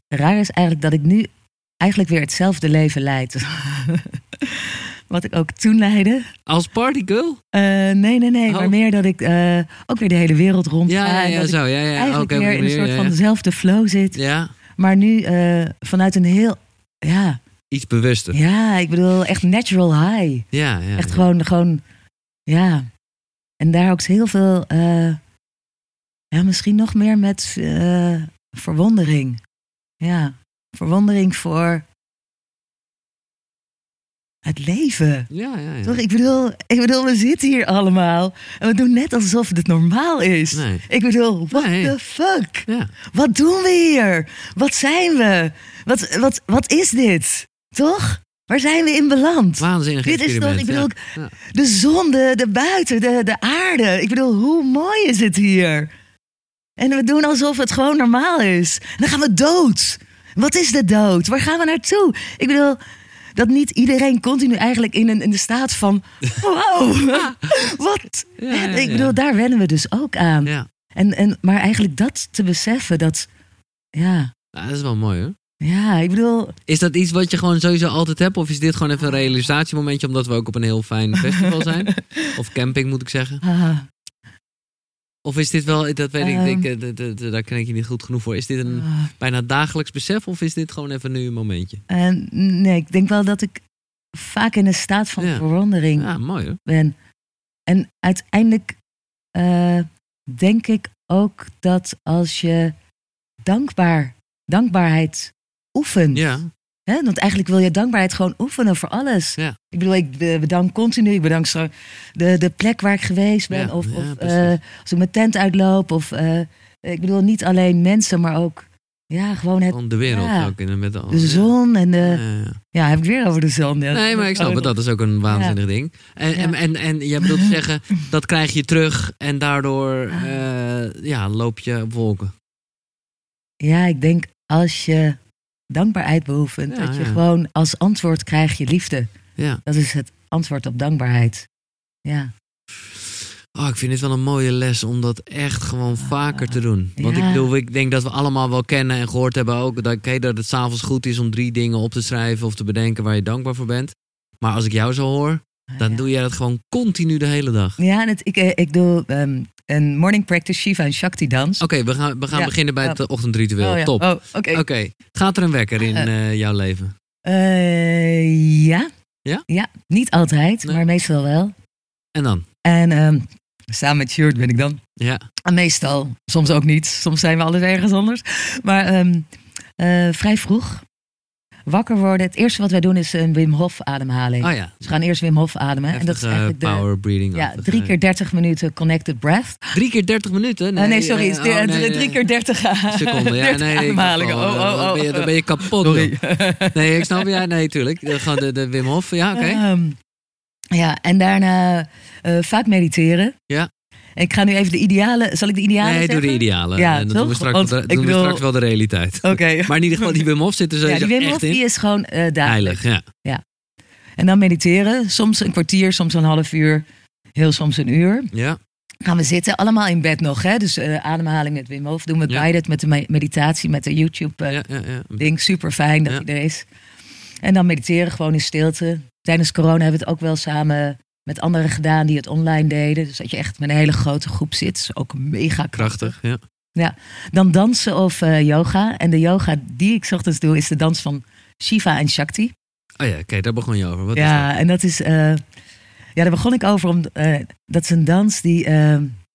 Raar is eigenlijk dat ik nu eigenlijk weer hetzelfde leven leid. Wat ik ook toen leidde. Als partygirl? Eh, nee, nee, nee. Oh. Maar meer dat ik eh, ook weer de hele wereld rond Ja, ja, en ja, dat zo. Ja, eigenlijk weer in een soort ja, van dezelfde flow zit. Ja, Maar nu eh, vanuit een heel... Ja, iets bewuster. ja, ik bedoel echt natural high. Ja, ja. Echt ja. gewoon, gewoon, ja. En daar ook heel veel, eh, ja, misschien nog meer met eh, verwondering. Ja, verwondering voor het leven. Ja, ja, ja. Toch? Ik bedoel, ik bedoel, we zitten hier allemaal en we doen net alsof het normaal is. Nee. Ik bedoel, what Nee. the fuck? Ja. Wat doen we hier? Wat zijn we? Wat, wat, wat is dit? Toch? Waar zijn we in beland? Waanzinnig Dit is toch, ik bedoel. Ja. de zon, de, de buiten, de, de aarde. Ik bedoel, hoe mooi is het hier? En we doen alsof het gewoon normaal is. En dan gaan we dood. Wat is de dood? Waar gaan we naartoe? Ik bedoel, dat niet iedereen continu eigenlijk in, een, in de staat van... Wow, wat? Ja, ik bedoel, daar wennen we dus ook aan. Ja. En, en, maar eigenlijk dat te beseffen, dat... Ja, Ja, dat is wel mooi hoor. ja ik bedoel... Is dat iets wat je gewoon sowieso altijd hebt? Of is dit gewoon even een realisatiemomentje omdat we ook op een heel fijn festival zijn? Of camping moet ik zeggen. ah, Of is dit wel, dat weet ik, Ehm. ik, eh, d- d- daar ken ik je niet goed genoeg voor. Is dit een ah. bijna dagelijks besef of is dit gewoon even nu een momentje? En nee, ik denk wel dat ik vaak in een staat van Ja. verwondering Ja, mooi hoor. ben. En uiteindelijk eh, denk ik ook dat als je dankbaar, dankbaarheid oefent. Ja, Hè? Want eigenlijk wil je dankbaarheid gewoon oefenen voor alles. Ja. Ik bedoel, ik be- bedank continu. Ik bedank zo de, de plek waar ik geweest ben. Ja, of of eh, als ik mijn tent uitloop. Of, eh, ik bedoel, niet alleen mensen, maar ook ja, gewoon het, van de wereld Ja. ook. In, met de zon. En de, Ja, ja, ja. ja, heb ik weer over de zon. Nee, maar ik snap het. Dat is ook een waanzinnig ding. En, en, en, en jij bedoelt te zeggen, dat krijg je terug en daardoor eh, ja, loop je op wolken. Ja, ik denk als je dankbaarheid beoefent, Ja, dat je ja. gewoon als antwoord krijg je liefde. Ja. Dat is het antwoord op dankbaarheid. Ja, Oh, ik vind dit wel een mooie les om dat echt gewoon vaker te doen. Want Ja. ik bedoel, ik denk dat we allemaal wel kennen en gehoord hebben ook dat, oké, dat het s'avonds goed is om drie dingen op te schrijven of te bedenken waar je dankbaar voor bent. Maar als ik jou zo hoor, dan ja. doe jij dat gewoon continu de hele dag. Ja, en het, ik, eh, ik doe een morning practice Shiva en Shakti dans. Oké, we gaan, we gaan Ja. beginnen bij het eh, ochtendritueel. Oh, ja. Top. Oh, oké. Oké, gaat er een wekker in Eh. eh, jouw leven? Eh, ja. Ja? Ja, niet altijd, Nee. maar meestal wel. En dan? En ehm, samen met Sjoerd ben ik dan. Ja. En meestal, soms ook niet. Soms zijn we alles ergens anders. Maar ehm, eh, vrij vroeg. Wakker worden. Het eerste wat wij doen is een Wim Hof ademhaling. Oh ja. Dus we gaan eerst Wim Hof ademen. en dat is eigenlijk de, power breathing. ja, drie keer 30 minuten connected breath. Drie keer 30 minuten? Nee, nee sorry. eh, oh, nee, nee. drie keer 30 seconden. Ja, 30 nee, ademhalingen. Oh, eh, oh, oh. Dan, ben je, dan ben je kapot. Nee, ik snap. Ja, nee, tuurlijk. Eh, Gewoon de, de Wim Hof. Ja, oké. Ehm, ja, en daarna eh, vaak mediteren. Ja. Ik ga nu even de idealen. Zal ik de idealen nee, doe zeggen? de idealen. Ja, en dan doen we, straks, Want wel de- ik doen we bedoel- straks wel de realiteit. Oké. Maar in ieder geval, die Wim Hof zit er Ja, sowieso die Wim Hof echt in. die is gewoon eh dagelijks. Heilig, ja. En dan mediteren. Soms een kwartier, soms een half uur. Heel soms een uur. ja. gaan we zitten, allemaal in bed nog. Hè? Dus eh, ademhaling met Wim Hof doen we Ja. beide. Met de me- meditatie, met de YouTube eh, Ja, ja, ja. ding. Super fijn dat Ja. hij er is. En dan mediteren gewoon in stilte. Tijdens corona hebben we het ook wel samen met anderen gedaan die het online deden. Dus dat je echt met een hele grote groep zit. ook mega krachtig. Krachtig, ja. Dan dansen of eh, yoga. En de yoga die ik ochtends doe is de dans van Shiva en Shakti. Oh ja, oké, daar begon je over. Wat is ja, en dat is. eh, ja, daar begon ik over. Om, eh, dat is een dans die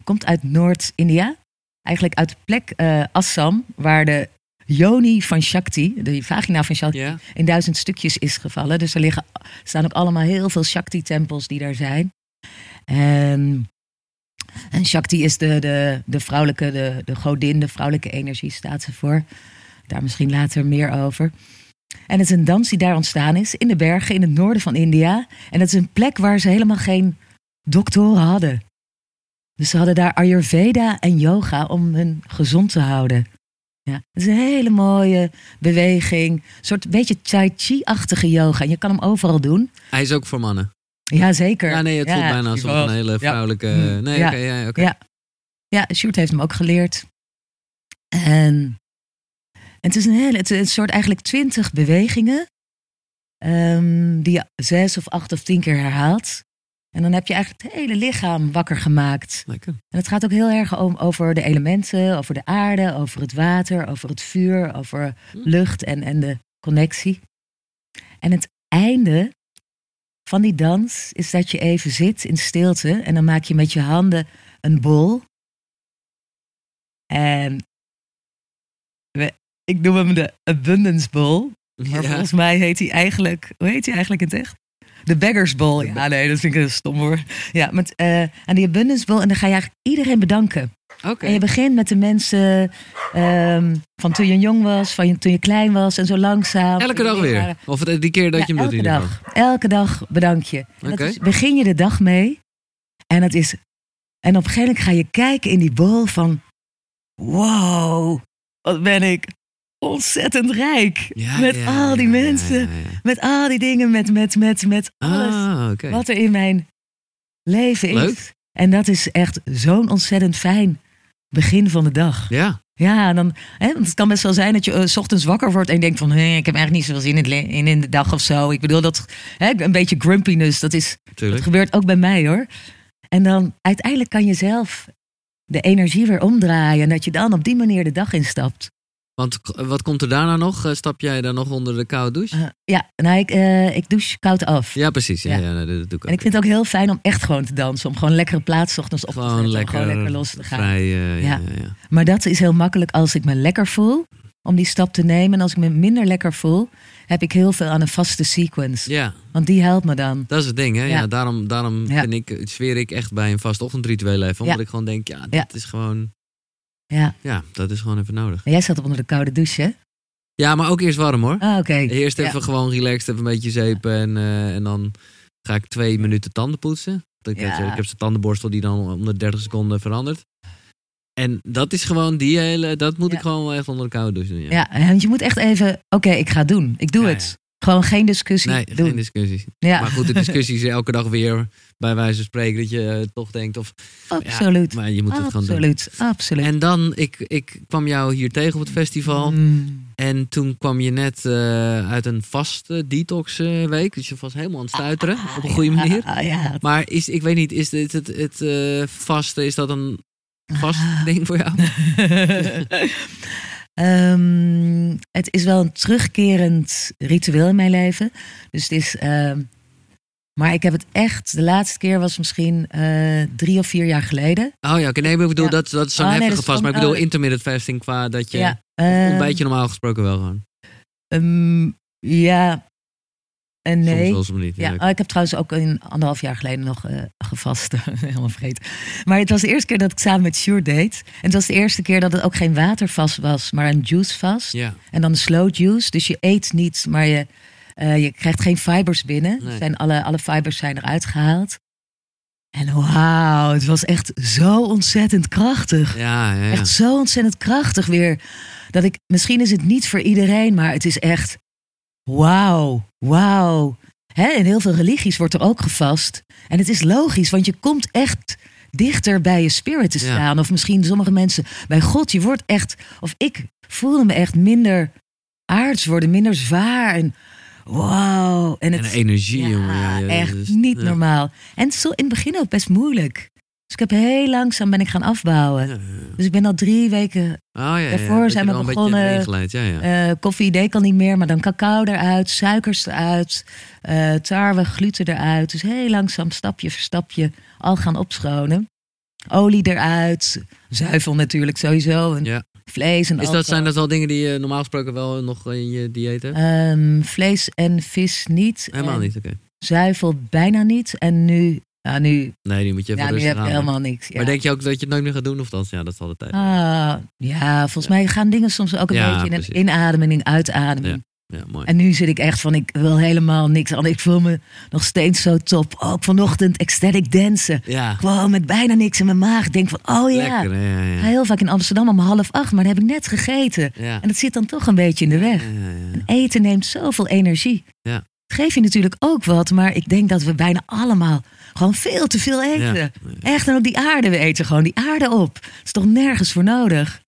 komt uit Noord-India. Eigenlijk uit de plek Assam, waar de Yoni van Shakti, de vagina van? Shakti, in duizend stukjes is gevallen. Dus er liggen, staan ook allemaal heel veel Shakti-tempels die daar zijn. En, en Shakti is de, de, de vrouwelijke, de, de godin, de vrouwelijke energie staat ze voor. Daar misschien later meer over. En het is een dans die daar ontstaan is, in de bergen in het noorden van India. En het is een plek waar ze helemaal geen doktoren hadden. Dus ze hadden daar Ayurveda en yoga om hun gezond te houden. Ja, het is een hele mooie beweging. Een soort beetje tai chi-achtige yoga. En je kan hem overal doen. Hij is ook voor mannen. Ja, zeker. Ja, nee, het voelt Ja, bijna alsof een hele vrouwelijke... Mm, Nee, ja. oké, ja. Ja. Ja, Sjoerd heeft hem ook geleerd. En het is een hele, het is een soort eigenlijk twintig bewegingen. ehm, die je zes of acht of tien keer herhaalt. En dan heb je eigenlijk het hele lichaam wakker gemaakt. Lekker. En het gaat ook heel erg om, over de elementen, over de aarde, over het water, over het vuur, over lucht en, en de connectie. En het einde van die dans is dat je even zit in stilte en dan maak je met je handen een bol. En we, ik noem hem de Abundance Bowl. Maar Ja. volgens mij heet hij eigenlijk, hoe heet hij eigenlijk in het echt? De Beggars Bowl. Ja, nee, dat vind ik een stom hoor. Ja, met, aan die Abundance Bowl. En dan ga je eigenlijk iedereen bedanken. Oké. En je begint met de mensen ehm, van toen je jong was, van toen je klein was en zo langzaam. Elke dag weer? Of het- die keer dat Ja, je hem doet elke dag. Elke dag bedank je. Dat Oké. is- begin je de dag mee. En, dat is, en op een gegeven moment ga je kijken in die bol van... Wow, wat ben ik ontzettend rijk. Ja, met ja, al die ja, mensen. Met al die dingen, met, met, met, met alles Ah, oké. wat er in mijn leven is. Leuk. En dat is echt zo'n ontzettend fijn begin van de dag. Ja, Ja, dan, hè, want het kan best wel zijn dat je eh, 's ochtends wakker wordt en je denkt van... Hé, ik heb eigenlijk niet zoveel zin in, het in, in de dag of zo. Ik bedoel, dat, hè, een beetje grumpiness, dat, is, dat gebeurt ook bij mij hoor. En dan uiteindelijk kan je zelf de energie weer omdraaien... en dat je dan op die manier de dag instapt. Want wat komt er daarna nog? Eh, Stap jij dan nog onder de koude douche? Eh, ja, nou, ik, eh, ik douche koud af. Ja, precies. Ja, Ja. dat doe ik ook. En ik vind het ook heel fijn om echt gewoon te dansen. Om gewoon lekkere plaats ochtends op te zetten. lekker, om gewoon lekker los te gaan. vrij. ja. Ja. Maar dat is heel makkelijk als ik me lekker voel. Om die stap te nemen. En als ik me minder lekker voel, heb ik heel veel aan een vaste sequence. Ja, Want die helpt me dan. dat is het ding. Hè? Ja. Daarom daarom vind ik, zweer ik echt bij een vast ochtendritueel even. Omdat ik gewoon denk, ja, dit is gewoon... Ja. Ja, dat is gewoon even nodig. En jij zat op onder de koude douche, hè? Ja, maar ook eerst warm hoor. Ah, oké. Eerst Ja. even gewoon relaxed, even een beetje zeepen. En, eh, en dan ga ik twee minuten tanden poetsen. Ik, Ja. heb, ik heb zo'n tandenborstel die dan om de 30 seconden verandert. En dat is gewoon die hele... Dat moet Ja. ik gewoon wel echt onder de koude douche doen. Ja. Ja, want je moet echt even... Oké, ik ga het doen. Ik doe het. Gewoon geen discussie. Nee, doen. geen discussies. ja, Maar goed, de discussies elke dag weer, bij wijze van spreken, dat je eh, toch denkt of... absoluut. Maar je moet het gewoon doen. absoluut. Absoluut. En dan, ik, ik kwam jou hier tegen op het festival. Mm. En toen kwam je net eh, uit een vaste detox eh, week. Dus je was helemaal aan het stuiteren, op een goede Ja, manier. ah, ja. Maar is, ik weet niet, is dit het, het eh, vaste, is dat een vast Ah. ding voor jou? Ehm, het is wel een terugkerend ritueel in mijn leven. Dus het is. ehm, maar ik heb het echt. De laatste keer was misschien eh, drie of vier jaar geleden. Oh ja, oké, nee, maar ik bedoel, Ja. dat, dat is zo'n Oh, heftige vast. Maar ik bedoel, oh. intermittent fasting qua dat je... ja. Ontbijt je normaal gesproken wel gewoon? ehm, ja. En Soms nee. wel, soms niet. Ja, Ja, ik heb trouwens ook een anderhalf jaar geleden nog eh, gevast. Helemaal vergeten. Maar het was de eerste keer dat ik samen met Sjoerd deed. En het was de eerste keer dat het ook geen watervast was, maar een juicevast. ja. En dan een slow juice. Dus je eet niet, maar je, eh, je krijgt geen fibers binnen. Nee. Zijn alle, alle fibers zijn eruit gehaald. En wauw, het was echt zo ontzettend krachtig. Ja, ja, ja. Echt zo ontzettend krachtig weer. Dat ik, misschien is het niet voor iedereen, maar het is echt wauw, wauw. Hè, in heel veel religies wordt er ook gevast. En het is logisch, want je komt echt dichter bij je spirit te Ja. staan. Of misschien sommige mensen bij God. Je wordt echt, of ik voelde me echt minder aards worden, minder zwaar. En wow. En En het, de energie, ja, jongen. Ja, ja, echt dus- niet normaal. En zo in het begin ook best moeilijk. Dus ik heb heel langzaam ben ik gaan afbouwen. Ja, ja. Dus ik ben al drie weken Oh, ja, Daarvoor zijn we begonnen- eh, koffie deed ik al niet meer, maar dan cacao eruit, suikers eruit, eh, tarwe, gluten eruit. Dus heel langzaam, stapje voor stapje, al gaan opschonen. Olie eruit, zuivel natuurlijk sowieso, en Ja. vlees en Is dat, zijn dat wel dingen die je normaal gesproken wel nog in je dieet hebt? Ehm, vlees en vis niet. Helemaal en niet, oké. Zuivel bijna niet. En nu, ja, nu, Nee, nu moet je even ja, nu rustig heb helemaal niks. Ja. Maar denk je ook dat je het nooit meer gaat doen? Of dat? Ja, dat is al de tijd. Ah, ja, volgens mij gaan dingen soms ook een Ja, beetje in een inademing uitademing. Ja, mooi. En nu zit ik echt van, ik wil helemaal niks aan. Ik voel me nog steeds zo top. Ook vanochtend ecstatic dansen. ja, Gewoon met bijna niks in mijn maag. Ik denk van, oh ja. lekker. Ja, ja. heel vaak in Amsterdam om half acht, maar dan heb ik net gegeten. Ja. En dat zit dan toch een beetje in de weg. Ja, ja, ja. Eten neemt zoveel energie. Ja. Het geeft je natuurlijk ook wat, maar ik denk dat we bijna allemaal gewoon veel te veel eten. Ja. Echt, en op die aarde, we eten gewoon die aarde op. Het is toch nergens voor nodig?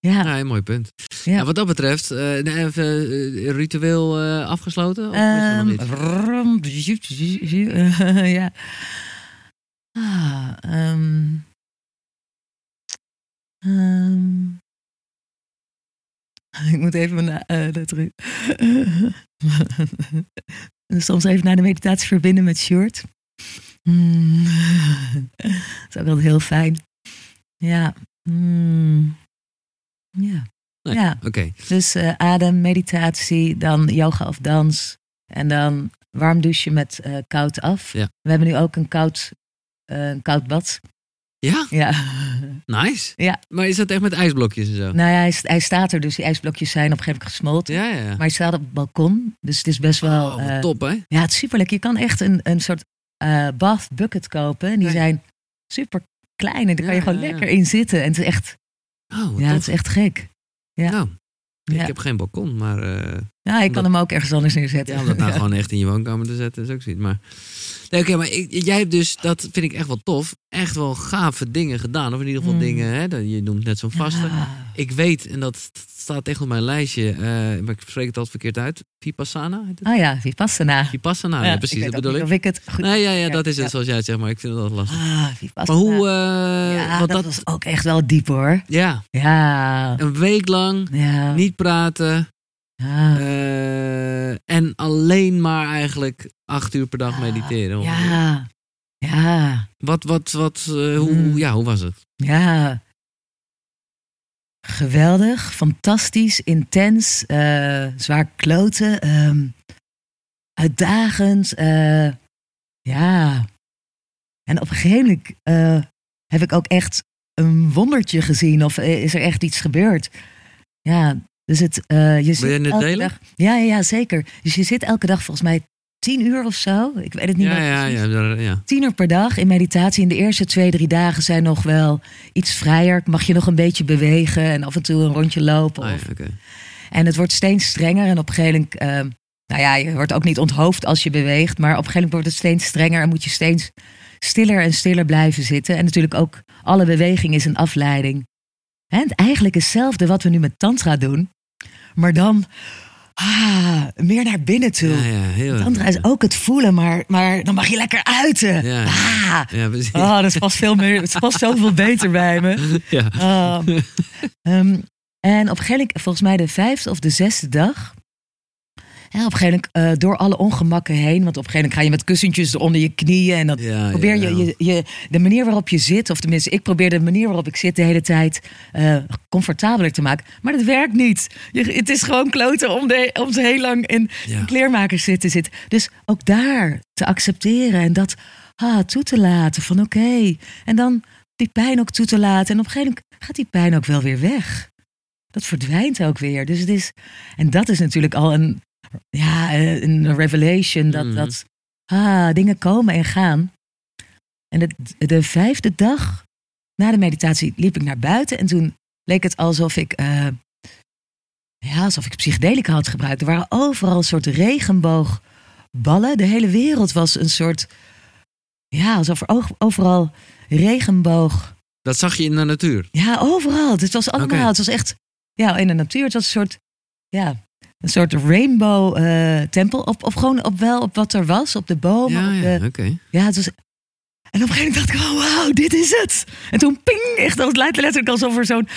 Ja, Ja, een mooi punt. Ja. Ja. wat dat betreft, eh, nee, even eh, ritueel eh, afgesloten? Of eh, ja. Ah, ehm. Ehm. ik moet even terug. Soms even naar de meditatie verbinden met Sjoerd. Hmm. Dat is ook altijd heel fijn. Ja. Hmm. Ja. Nee. Ja. Oké, Dus eh, adem, meditatie, dan yoga of dans. En dan warm douchen met eh, koud af. Ja. We hebben nu ook een koud, eh, een koud bad. ja, Ja. nice. Ja. Maar is dat echt met ijsblokjes en zo? nou ja, hij, hij staat er, dus die ijsblokjes zijn op een gegeven moment gesmolten. Ja, ja, ja. Maar hij staat op het balkon, dus het is best wel... Oh, top, hè? ja, het is superleuk. Je kan echt een, een soort eh bath bucket kopen. En die zijn super klein en daar kan je gewoon lekker in zitten. En het is echt, Oh, ja, tof. het is echt gek. ja. Nou, Ja. ik heb geen balkon, maar... eh, Ja, ik kan hem ook ergens anders neerzetten. Ja, om dat nou Ja. gewoon echt in je woonkamer te zetten is ook zoiets. Maar, nee, oké, maar ik- jij hebt dus, dat vind ik echt wel tof, echt wel gave dingen gedaan. Of in ieder geval Mm. dingen, hè, dat- je noemt net zo'n vaste. Ja. Ik weet, en dat staat echt op mijn lijstje, eh, maar ik spreek het altijd verkeerd uit. Vipassana? heet het? Oh ja, Vipassana. Vipassana, ja, precies, dat bedoel ik. Of ik het goed Nee, ja, ja, dat is het zoals jij het zegt, maar ik vind het altijd lastig. Ah, Maar Vipassana. hoe, eh, ja, dat, dat, was ook echt wel diep hoor. ja, Ja. een week lang niet praten ja. eh, en alleen maar eigenlijk acht uur per dag mediteren. Ja. Ja. Wat, wat, wat, eh, hoe, Hmm. ja, hoe was het? Ja. Geweldig, fantastisch, intens, eh, zwaar kloten, ehm, uitdagend. ja. En op een gegeven moment heb ik ook echt een wondertje gezien of is er echt iets gebeurd. Ja, dus het. eh, je zit je elke dag- ja, ja, zeker. Dus je zit elke dag volgens mij tien uur of zo. Ik weet het niet Ja, meer ja, ja, ja. tien uur per dag in meditatie. In de eerste twee, drie dagen zijn nog wel iets vrijer. Mag je nog een beetje bewegen en af en toe een rondje lopen. Ja, of-. En het wordt steeds strenger. En op een gegeven moment, ehm, nou ja, je wordt ook niet onthoofd als je beweegt. Maar op een gegeven moment wordt het steeds strenger en moet je steeds stiller en stiller blijven zitten. En natuurlijk ook alle beweging is een afleiding. En eigenlijk hetzelfde wat we nu met tantra doen. Maar dan ah, meer naar binnen toe. Ja, ja, heel erg. Tantra is ook het voelen, maar, maar dan mag je lekker uiten. Ja. Ah, Ja, precies. oh, dat past veel meer, het past zoveel beter bij me. Ja. Ah. Ehm, en op een gegeven moment, volgens mij de vijfde of de zesde dag. Op een gegeven moment eh, door alle ongemakken heen. Want op een gegeven moment ga je met kussentjes onder je knieën. En dan Ja, probeer ja, je, ja. je, je de manier waarop je zit. Of tenminste, ik probeer de manier waarop ik zit de hele tijd eh, comfortabeler te maken. Maar dat werkt niet. Je, het is gewoon kloten om, de, om ze heel lang in kleermakers zitten zitten. Dus ook daar te accepteren en dat ah, toe te laten. Van oké. En dan die pijn ook toe te laten. En op een gegeven moment gaat die pijn ook wel weer weg. Dat verdwijnt ook weer. Dus het is. En dat is natuurlijk al een. Ja, eh, een revelation. Dat, Mhm. dat ah, dingen komen en gaan. En de, de vijfde dag na de meditatie liep ik naar buiten. En toen leek het alsof ik. eh, ja, alsof ik psychedelica had gebruikt. Er waren overal een soort regenboogballen. De hele wereld was een soort ja, alsof er overal regenboog. Dat zag je in de natuur. Ja, overal. Het was allemaal. Het was echt. Ja, in de natuur. Het was een soort. Ja, een soort rainbow eh, tempel. Op, op gewoon op wel op wat er was. Op de bomen. Ja, ja, de, ja, het was. En op een gegeven moment dacht ik, oh wauw, dit is het. En toen ping, echt als letterlijk alsof er zo'n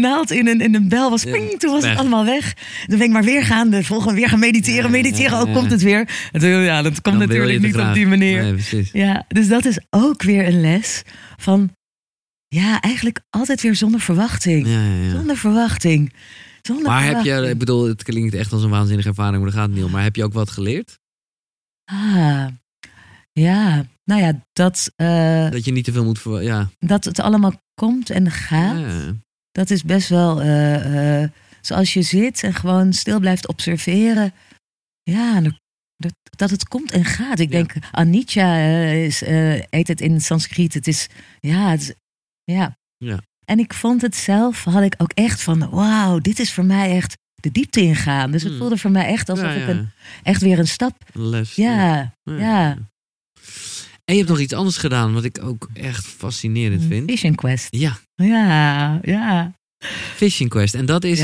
naald in een, in een bel was. Ja, Ping, toen was weg. het allemaal weg. Toen ben ik maar weer gaan, de volgende weer gaan mediteren, mediteren. Oh, ja. komt het weer. En toen, ja, dat komt Dan natuurlijk niet op die manier. Nee, precies. Ja, dus dat is ook weer een les van, ja, eigenlijk altijd weer zonder verwachting. Ja, ja, ja. Zonder verwachting. Zonder Maar heb je, ik bedoel, het klinkt echt als een waanzinnige ervaring, maar daar gaat het niet om. Maar heb je ook wat geleerd? Ah, ja, nou ja, dat, eh, Dat je niet te veel moet verwachten. Ja. dat het allemaal komt en gaat. Ja. Dat is best wel eh, eh, zoals je zit en gewoon stil blijft observeren. Ja, dat, dat het komt en gaat. Ik Ja. denk, Anicca is, heet het in Sanskriet. Het is, ja, het is, ja. Ja. En ik vond het zelf, had ik ook echt van, wauw, dit is voor mij echt de diepte ingaan. Dus het Hmm. voelde voor mij echt alsof Ja, ik een, echt weer een stap, les. ja, ja. En je hebt nog iets anders gedaan, wat ik ook echt fascinerend vind. Vision Quest. Ja, Ja, ja, Fishing Quest. En dat is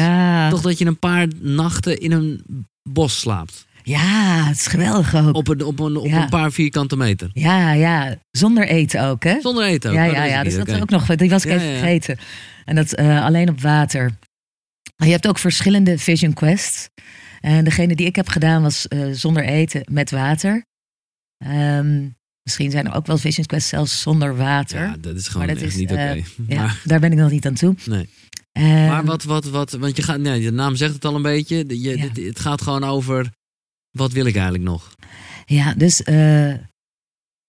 toch dat je een paar nachten in een bos slaapt. Ja, het is geweldig ook. Op een, op een, op Ja. een paar vierkante meter. Ja, ja, zonder eten ook, hè? Zonder eten ook. Ja, Oh, ja, ja. Dus dat ook nog, die was ik Ja, even vergeten. En dat eh, alleen op water. Je hebt ook verschillende Vision Quests. En degene die ik heb gedaan was eh, zonder eten met water. Ehm, misschien zijn er ook wel Vision Quests zelfs zonder water. Ja, dat is gewoon dat echt is, niet oké. eh, ja, daar ben ik nog niet aan toe. nee. Ehm, maar wat, wat, wat, want je gaat, nee, de naam zegt het al een beetje. Je, Ja. dit- het gaat gewoon over, wat wil ik eigenlijk nog? Ja, dus, eh,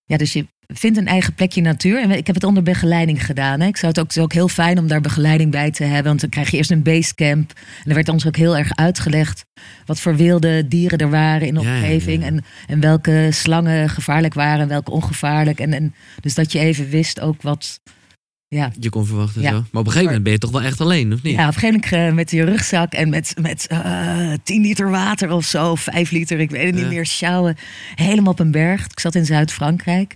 ja, dus je vindt een eigen plekje natuur. En ik heb het onder begeleiding gedaan. Hè. Ik zou het ook, het is ook heel fijn om daar begeleiding bij te hebben. Want dan krijg je eerst een basecamp. En er werd ons ook heel erg uitgelegd wat voor wilde dieren er waren in de ja, omgeving. ja. En, en welke slangen gevaarlijk waren en welke ongevaarlijk. En, en, dus dat je even wist ook wat... Ja, Je kon verwachten Ja. zo. Maar op een gegeven moment ben je toch wel echt alleen, of niet? ja, op een gegeven moment eh, met je rugzak en met, met eh 10 liter water of zo, 5 liter, ik weet het niet meer, sjouwen. Helemaal op een berg. Ik zat in Zuid-Frankrijk.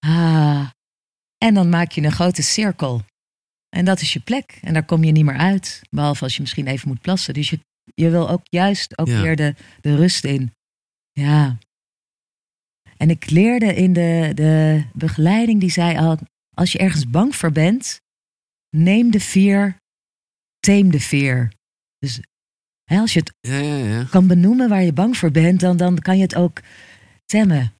Ah. En dan maak je een grote cirkel. En dat is je plek. En daar kom je niet meer uit. Behalve als je misschien even moet plassen. Dus je, je wil ook juist ook weer de, de rust in. Ja. En ik leerde in de, de begeleiding, die zei al, als je ergens bang voor bent, neem de veer, teem de veer. Dus hè, als je het Ja, ja, ja. kan benoemen waar je bang voor bent, dan, dan kan je het ook temmen.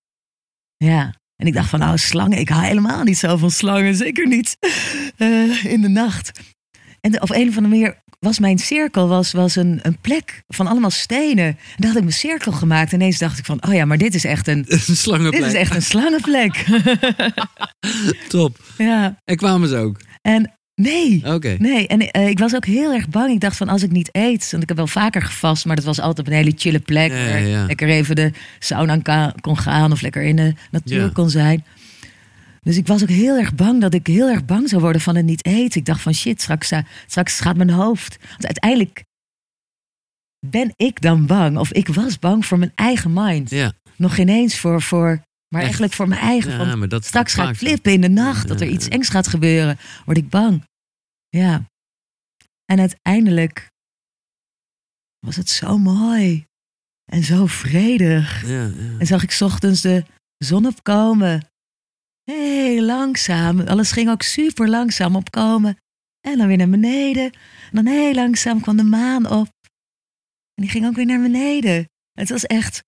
Ja. En ik dacht van, nou, slangen, ik hou helemaal niet zo van slangen. Zeker niet eh, in de nacht. En de- op een of andere manier was mijn cirkel was, was een, een plek van allemaal stenen. En daar had ik mijn cirkel gemaakt. En ineens dacht ik van, oh ja, maar dit is echt een, Een slangenplek. dit is echt een slangenplek. Top. ja. En kwamen ze ook? En nee, Oké. Nee, en eh, ik was ook heel erg bang. Ik dacht van als ik niet eet, want ik heb wel vaker gevast, maar dat was altijd op een hele chille plek. Ja, ja, waar ja. Lekker even de sauna kon gaan of lekker in de natuur kon zijn. Dus ik was ook heel erg bang dat ik heel erg bang zou worden van het niet eten. Ik dacht van shit, straks, eh, straks gaat mijn hoofd. Want uiteindelijk ben ik dan bang, of ik was bang voor mijn eigen mind. Ja. Nog geen eens voor, voor maar Echt? eigenlijk voor mijn eigen. ja, dat Straks ga ik vaak zo. flippen in de nacht, dat er iets engs gaat gebeuren. Word ik bang. Ja. En uiteindelijk was het zo mooi. En zo vredig. En zag ik 's ochtends de zon opkomen. Heel langzaam. Alles ging ook super langzaam opkomen. En dan weer naar beneden. En dan heel langzaam kwam de maan op. En die ging ook weer naar beneden. Het was echt,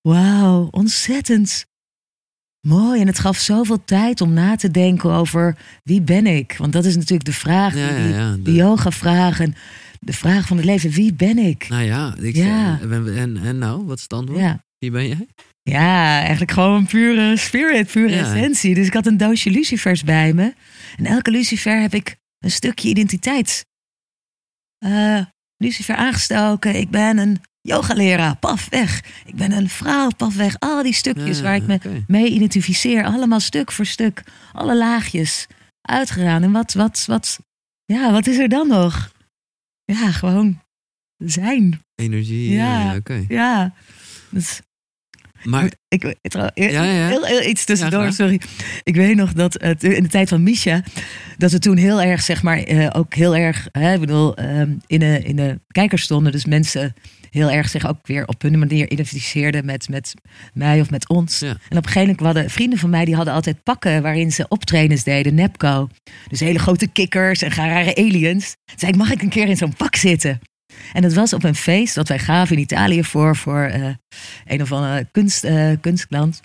wauw, ontzettend mooi. En het gaf zoveel tijd om na te denken over wie ben ik? Want dat is natuurlijk de vraag, Ja, die, ja, ja. de yoga vraag en de vraag van het leven. Wie ben ik? Nou ja, ik en, en, en nou, wat is het antwoord? Wie ben jij? Ja, eigenlijk gewoon pure spirit, pure Ja. essentie. Dus ik had een doosje lucifers bij me. En elke lucifer heb ik een stukje identiteit. Eh, lucifer aangestoken. Ik ben een yogaleraar, paf weg. Ik ben een vrouw, paf weg. Al die stukjes Ja, waar ik me mee identificeer. Allemaal stuk voor stuk. Alle laagjes uitgegaan. En wat, wat, wat, ja, wat is er dan nog? Ja, gewoon zijn. Energie, ja, Ja. ja, oké. Ja. Dus, Maar Ik, ik, Ja, ja. Heel, heel iets tussendoor, Ja, sorry. Ik weet nog dat het, in de tijd van Misha, dat we toen heel erg, zeg maar, eh, ook heel erg, hè, ik bedoel, ehm, in, de, in de kijkers stonden. Dus mensen heel erg zich ook weer op hun manier identificeerden met, met mij of met ons. Ja. En op een gegeven moment hadden vrienden van mij, die hadden altijd pakken waarin ze optredens deden, Nepco. Dus hele grote kikkers en rare aliens. Toen zei ik, mag ik een keer in zo'n pak zitten? En het was op een feest dat wij gaven in Italië voor, voor eh, een of andere kunst, eh, kunstklant.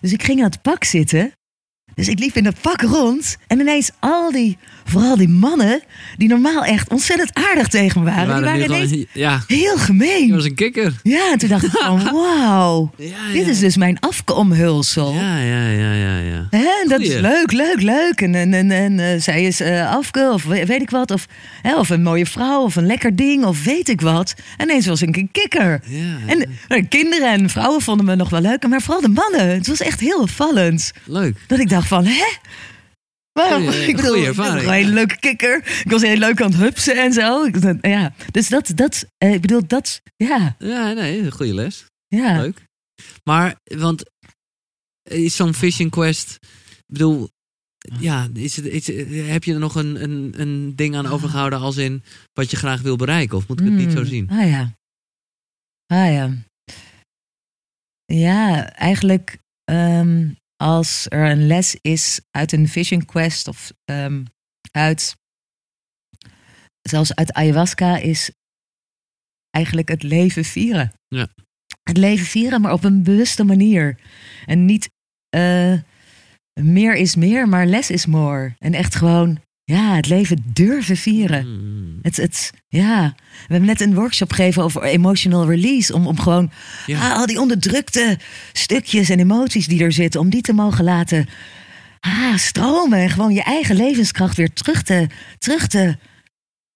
Dus ik ging aan het pak zitten. Dus ik liep in dat pak rond. En ineens al die, vooral die mannen, die normaal echt ontzettend aardig tegen me waren. die waren ineens ja, heel je gemeen. was een kikker. Ja, en toen dacht ik van wauw. Ja, Dit ja. is dus mijn afkomhulsel. Ja, ja, ja, ja, ja. Hè, en dat is leuk, leuk, leuk. En, en, en, en eh, zij is eh afke of we- weet ik wat. Of, hè, of een mooie vrouw of een lekker ding of weet ik wat. En ineens was ik een kikker. En eh, kinderen en vrouwen vonden me nog wel leuk. Maar vooral de mannen. Het was echt heel opvallend. leuk. Dat ik dacht van, hè? Waarom? Goeie- ik bedoel, ik een hele leuke kikker. Ik was heel leuk aan het hupsen en zo. Ja. Dus dat, dat eh, ik bedoel, dat, ja, Ja, nee, een goede les. ja. Leuk. Maar, want is zo'n fishing quest, ik bedoel, ja, is het, is, heb je er nog een, een, een ding aan overgehouden als in wat je graag wil bereiken? Of moet ik het niet zo Hmm. zien? Ah ja. Ah ja. Ja, eigenlijk ehm, als er een les is uit een vision quest of ehm, uit, zelfs uit ayahuasca, is eigenlijk het leven vieren. Ja. Het leven vieren, maar op een bewuste manier. En niet eh, meer is meer, maar less is more. En echt gewoon, ja, het leven durven vieren. Mm, Het, het, ja, we hebben net een workshop gegeven over emotional release. Om, om gewoon Ja. ah, al die onderdrukte stukjes en emoties die er zitten, om die te mogen laten ah, stromen. En gewoon je eigen levenskracht weer terug te, terug te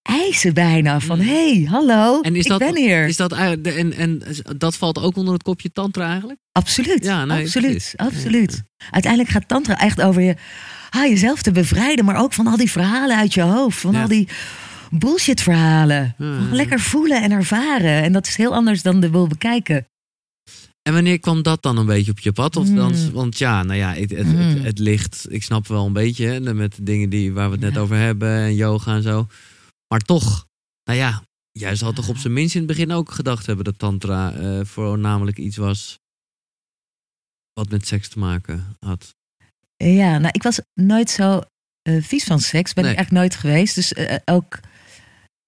eisen bijna. Van Mm. hé, hey, hallo, En is ik dat, ben hier. Is dat, en, en dat valt ook onder het kopje tantra eigenlijk? Absoluut, Ja, nee, absoluut, absoluut. Uiteindelijk gaat tantra echt over je, ah, jezelf te bevrijden, maar ook van al die verhalen uit je hoofd. Van Ja. al die bullshit verhalen. Gewoon Lekker voelen en ervaren. En dat is heel anders dan de wil bekijken. En wanneer kwam dat dan een beetje op je pad? Of dan, Mm. Want ja, nou ja, het, het, Mm. het, het ligt, ik snap wel een beetje, hè, met de dingen die, waar we het net Ja. over hebben en yoga en zo. Maar toch, nou ja, jij zal toch op zijn minst in het begin ook gedacht hebben dat tantra eh voornamelijk iets was wat met seks te maken had. Ja, nou, ik was nooit zo eh, vies van seks. Ben Nee. ik echt nooit geweest. Dus eh, ook...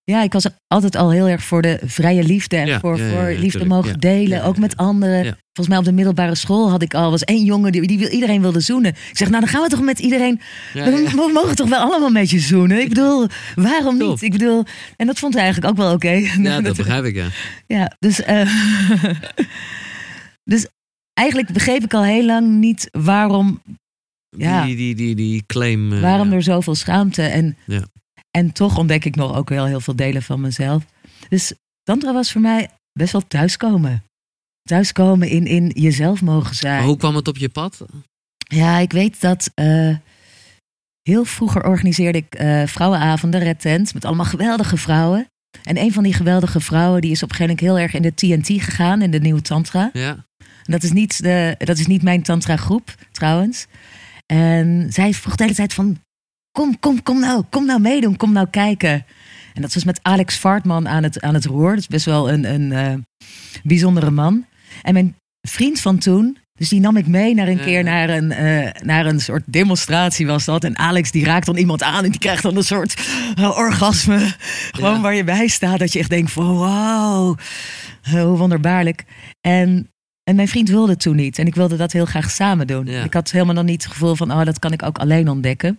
Ja, ik was altijd al heel erg voor de vrije liefde. En Ja, voor, ja, ja, voor liefde tuurlijk. mogen delen. Ook met anderen. Volgens mij op de middelbare school had ik al... was één jongen die, die wil, iedereen wilde zoenen. Ik zeg, nou dan gaan we toch met iedereen... We, mogen toch wel allemaal met je zoenen? Ik bedoel, waarom Top. niet? Ik bedoel... En dat vond hij eigenlijk ook wel oké. Ja, dat begrijp ik, ja. Ja, dus, eh, dus eigenlijk begreep ik al heel lang niet waarom, Ja. Die, die, die, die claim. eh, waarom ja. er zoveel schaamte. En, Ja. en toch ontdek ik nog ook wel heel veel delen van mezelf. Dus Tantra was voor mij best wel thuiskomen. Thuiskomen in, in jezelf mogen zijn. Maar hoe kwam het op je pad? Ja, ik weet dat eh, heel vroeger organiseerde ik eh, vrouwenavonden, Red Tent, met allemaal geweldige vrouwen. En een van die geweldige vrouwen die is op een gegeven moment heel erg in de TNT gegaan, in de nieuwe Tantra. Ja. En Dat is niet, de, dat is niet mijn tantra groep, trouwens. En zij vroeg de hele tijd van... Kom, kom, kom nou, kom nou meedoen, kom nou kijken. En dat was met Alex Vartman aan het, aan het roer. Dat is best wel een, een eh, bijzondere man. En mijn vriend van toen... Dus die nam ik mee naar een Ja. keer naar een, eh, naar een soort demonstratie was dat. En Alex die raakt dan iemand aan en die krijgt dan een soort eh, orgasme. Gewoon waar je bij staat. Dat je echt denkt van wow, eh, hoe wonderbaarlijk. En en mijn vriend wilde toen niet. En ik wilde dat heel graag samen doen. Ja. Ik had helemaal nog niet het gevoel van, oh, dat kan ik ook alleen ontdekken.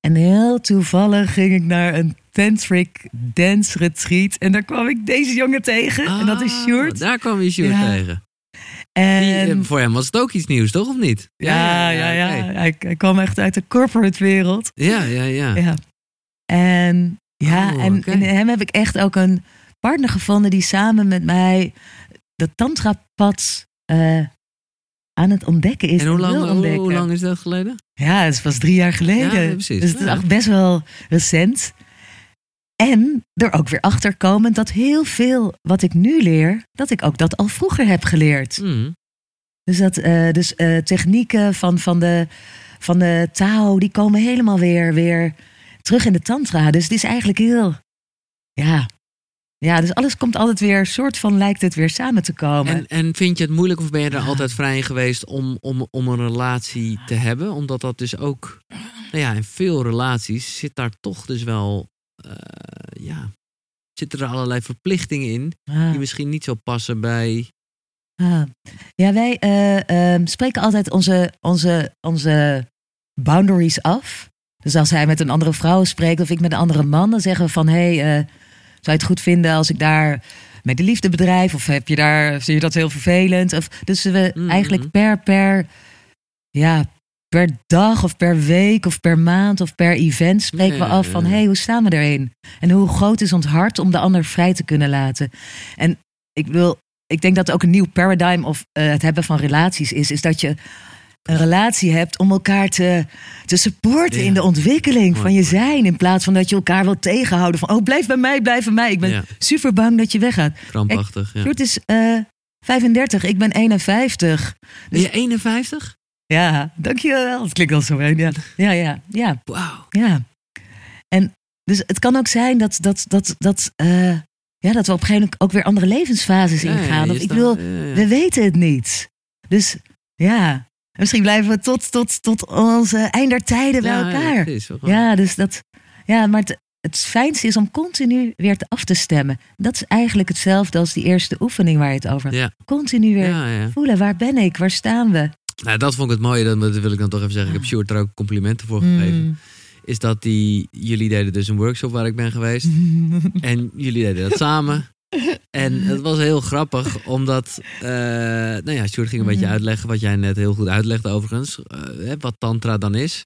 En heel toevallig ging ik naar een tantric dance retreat. En daar kwam ik deze jongen tegen. en dat is Ah, Sjoerd. Daar kwam je Sjoerd Ja. tegen. En, Die, eh, voor hem was het ook iets nieuws, toch? Of niet? ja, ja, ja. Hij, hij kwam echt uit de corporate wereld. Ja, ja, ja. Ja. En ja, Oh, en in hem heb ik echt ook een partner gevonden die samen met mij dat tantra-pad eh, aan het ontdekken is. En hoe lang, hoe, lang is dat geleden? Ja, het was drie jaar geleden. Ja, precies. Dus het is echt best wel recent. En er ook weer achter komen dat heel veel wat ik nu leer, dat ik ook dat al vroeger heb geleerd. Mm. Dus, dat, eh, dus eh, technieken van, van, de, van de Tao, die komen helemaal weer, weer terug in de Tantra. Dus het is eigenlijk heel. Ja. Ja, dus alles komt altijd weer, soort van lijkt het weer samen te komen. En, en vind je het moeilijk of ben je er Ja. altijd vrij in geweest om, om, om een relatie te hebben? Omdat dat dus ook, nou ja, in veel relaties zit daar toch dus wel, eh, ja, zitten er allerlei verplichtingen in Ah. die misschien niet zo passen bij. Ah. Ja, wij eh, ehm, spreken altijd onze, onze, onze boundaries af. Dus als hij met een andere vrouw spreekt of ik met een andere man, dan zeggen we van hé, hey, eh, je het goed vinden als ik daar met de liefde bedrijf? Of heb je daar, vind je dat heel vervelend? Of, dus we Mhm. eigenlijk per, per, ja, per dag of per week of per maand of per event spreken we af van hé, hey, hoe staan we erin? En hoe groot is ons hart om de ander vrij te kunnen laten? En ik wil ik denk dat ook een nieuw paradigm of eh, het hebben van relaties is, is dat je een relatie hebt om elkaar te, te supporten Ja. in de ontwikkeling Mooi, van je zijn. In plaats van dat je elkaar wil tegenhouden van, oh blijf bij mij, blijf bij mij. Ik ben Ja. super bang dat je weggaat. Krampachtig. Ja. Sjoerd is eh 35, ik ben 51. Ben je 51? Ja, dankjewel. Het klinkt al zo heen. Ja, ja, ja. ja. Wauw. Ja. En dus het kan ook zijn dat, dat, dat, dat, eh, ja, dat we op een gegeven moment ook weer andere levensfases Ja, ja, ingaan. Of ik wil, ja, ja. we weten het niet. Dus ja, misschien blijven we tot, tot, tot onze eind der tijden bij elkaar. Ja, dus dat. Ja, maar het, het fijnste is om continu weer te af te stemmen. Dat is eigenlijk hetzelfde als die eerste oefening waar je het over had. Ja. Continu weer Ja, ja. voelen. Waar ben ik? Waar staan we? Nou, dat vond ik het mooie. Dat dat wil ik dan toch even zeggen. Ik heb Sjoerd er ook complimenten voor gegeven. Mm. Is dat die, jullie deden dus een workshop waar ik ben geweest. En jullie deden dat samen. En het was heel grappig, omdat, eh nou ja, Sjoerd ging een beetje Mhm. uitleggen wat jij net heel goed uitlegde overigens, eh, wat tantra dan is.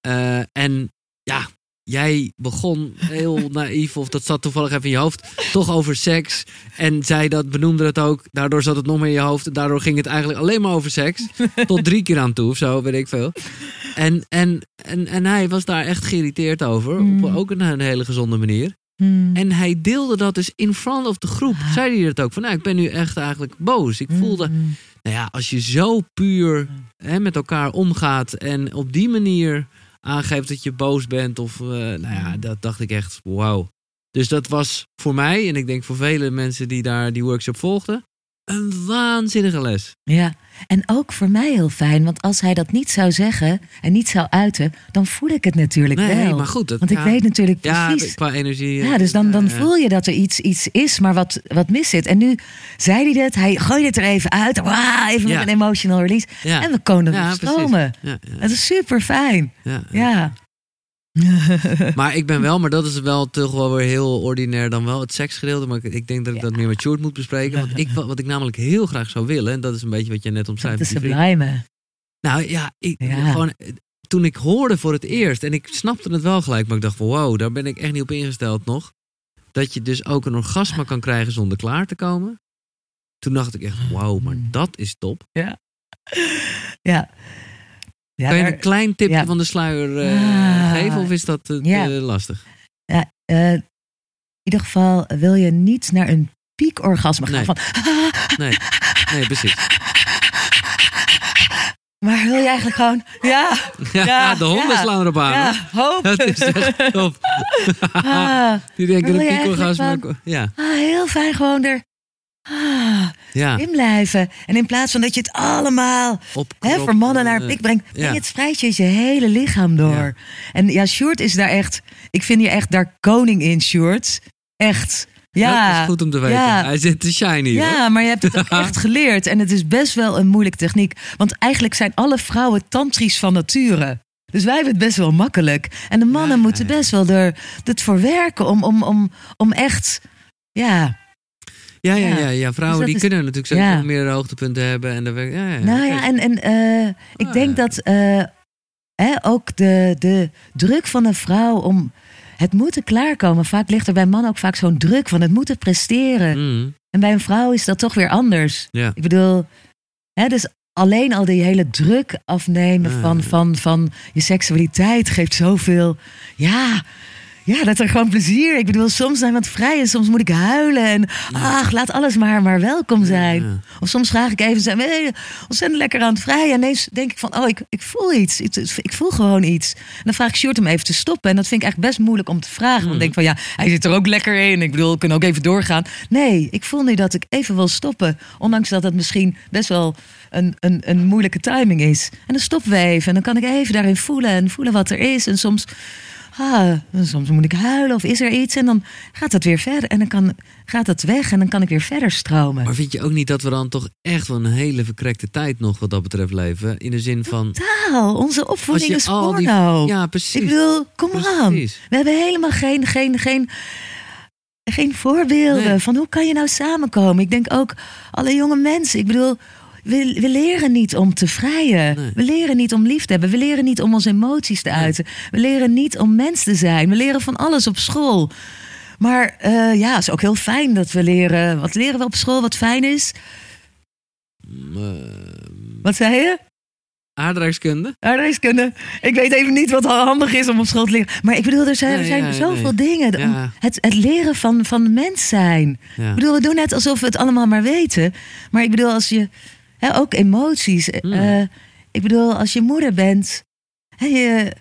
Eh, en ja, jij begon heel naïef, of dat zat toevallig even in je hoofd, toch over seks. En zij dat benoemde het ook, daardoor zat het nog meer in je hoofd. Daardoor ging het eigenlijk alleen maar over seks. Tot drie keer aan toe of zo, weet ik veel. En, en, en, en hij was daar echt geïrriteerd over, Mhm. op ook een, een hele gezonde manier. Mm. En hij deelde dat dus in front of de groep. Ah. Zei hij dat ook? Van nou, ik ben nu echt eigenlijk boos. Ik voelde, Mm. nou ja, als je zo puur hè, met elkaar omgaat en op die manier aangeeft dat je boos bent, of eh, nou ja, dat dacht ik echt, wauw. Dus dat was voor mij, en ik denk voor vele mensen die daar die workshop volgden, een waanzinnige les. Ja, en ook voor mij heel fijn, want als hij dat niet zou zeggen en niet zou uiten, dan voel ik het natuurlijk Nee, wel. maar goed. Dat, want ik ja, weet natuurlijk ja, precies. qua energie. Ja, dus dan, dan ja, voel je dat er iets, iets is, maar wat, wat mis zit. En nu zei hij het, hij gooide het er even uit. Even Ja. met een emotional release. Ja, En we konden Ja, weer stromen. ja, ja, Het is super fijn. ja, Ja. Maar ik ben wel, maar dat is wel toch wel weer heel ordinair dan wel het seksgedeelte. Maar ik, ik denk dat ik dat meer met Sjoerd moet bespreken. Want ik, wat ik namelijk heel graag zou willen, en dat is een beetje wat je net Dat omschrijft. is die vriend. sublime. Nou ja, ik, Ja. Gewoon, toen ik hoorde voor het eerst, en ik snapte het wel gelijk, maar ik dacht van wow, daar ben ik echt niet op ingesteld nog. Dat je dus ook een orgasme kan krijgen zonder klaar te komen. Toen dacht ik echt, wauw, maar Mm. dat is top. Ja. Ja. Ja, kan je daar- een klein tipje ja. van de sluier eh, Ah. geven of is dat eh, Ja. lastig? eh, in ieder geval wil je niet naar een piekorgasme gaan Nee. van... Nee, nee precies. Maar wil je eigenlijk gewoon... Ja, Ja, Ja, de honden ja, slaan erop aan. ja, hoop. Dat is echt top. Ah, Die denken piekorgasme. eigenlijk Ja, ah, heel fijn gewoon er ah, ja. in blijven. En in plaats van dat je het allemaal hè, voor mannen naar een pik brengt, breng je het spreidje je hele lichaam door. Ja. En ja, Sjoerd is daar echt, ik vind je echt daar koning in, Sjoerd. Echt. Ja, Dat is goed om te weten. Ja. Hij zit te shiny. hoor. Ja, maar je hebt het ook echt geleerd. En het is best wel een moeilijke techniek. Want eigenlijk zijn alle vrouwen tantrisch van nature. Dus wij hebben het best wel makkelijk. En de mannen Ja, moeten best wel er het voor werken om, om, om, om echt. Ja, Ja, ja, Ja. ja, ja. vrouwen Dus die is- kunnen natuurlijk sowieso ja. meer hoogtepunten hebben. En dan, ja, ja, nou ja, en, en eh, ik Ah, denk dat eh, hè, ook de, de druk van een vrouw om het moeten klaarkomen. Vaak ligt er bij mannen ook vaak zo'n druk van het moeten presteren. Mm, En bij een vrouw is dat toch weer anders. ja. Ik bedoel, hè, dus alleen al die hele druk afnemen Ah. van, van, van je seksualiteit geeft zoveel. Ja, Ja, dat er gewoon plezier. Ik bedoel, soms zijn we het vrij en soms moet ik huilen. En ach, laat alles maar, maar welkom zijn. Ja. Of soms vraag ik even, zijn we hey, ontzettend lekker aan het vrijen. En ineens denk ik van, oh, ik, ik voel iets. Ik, ik voel gewoon iets. En dan vraag ik Sjoerd om even te stoppen. En dat vind ik echt best moeilijk om te vragen. Want ik denk van, ja, hij zit er ook lekker in. Ik bedoel, ik kan ook even doorgaan. Nee, ik voel nu dat ik even wil stoppen. Ondanks dat het misschien best wel een, een, een moeilijke timing is. En dan stoppen we even. En dan kan ik even daarin voelen en voelen wat er is. En soms, ah, soms moet ik huilen of is er iets. En dan gaat het weer verder. En dan kan, gaat het weg en dan kan ik weer verder stromen. Maar vind je ook niet dat we dan toch echt wel een hele verkrekte tijd nog wat dat betreft leven? In de zin van... Taal, onze opvoeding is al die- porno. Ja, precies. Ik bedoel, kom aan. We hebben helemaal geen, geen, geen, geen voorbeelden Nee. van hoe kan je nou samenkomen. Ik denk ook alle jonge mensen. Ik bedoel, we, we leren niet om te vrijen. Nee. We leren niet om lief te hebben. We leren niet om onze emoties te uiten. We leren niet om mens te zijn. We leren van alles op school. Maar eh, ja, het is ook heel fijn dat we leren. Wat leren we op school wat fijn is? Wat zei je? aardrijkskunde? Aardrijkskunde. Ik weet even niet wat handig is om op school te leren. Maar ik bedoel, er zijn, er zijn ja, zoveel nee. dingen. Ja. het, het leren van, van mens zijn. Ja. Ik bedoel, we doen net alsof we het allemaal maar weten. Maar ik bedoel, als je... Hè, ook emoties. Hmm. eh, ik bedoel, als je moeder bent... Hè, je,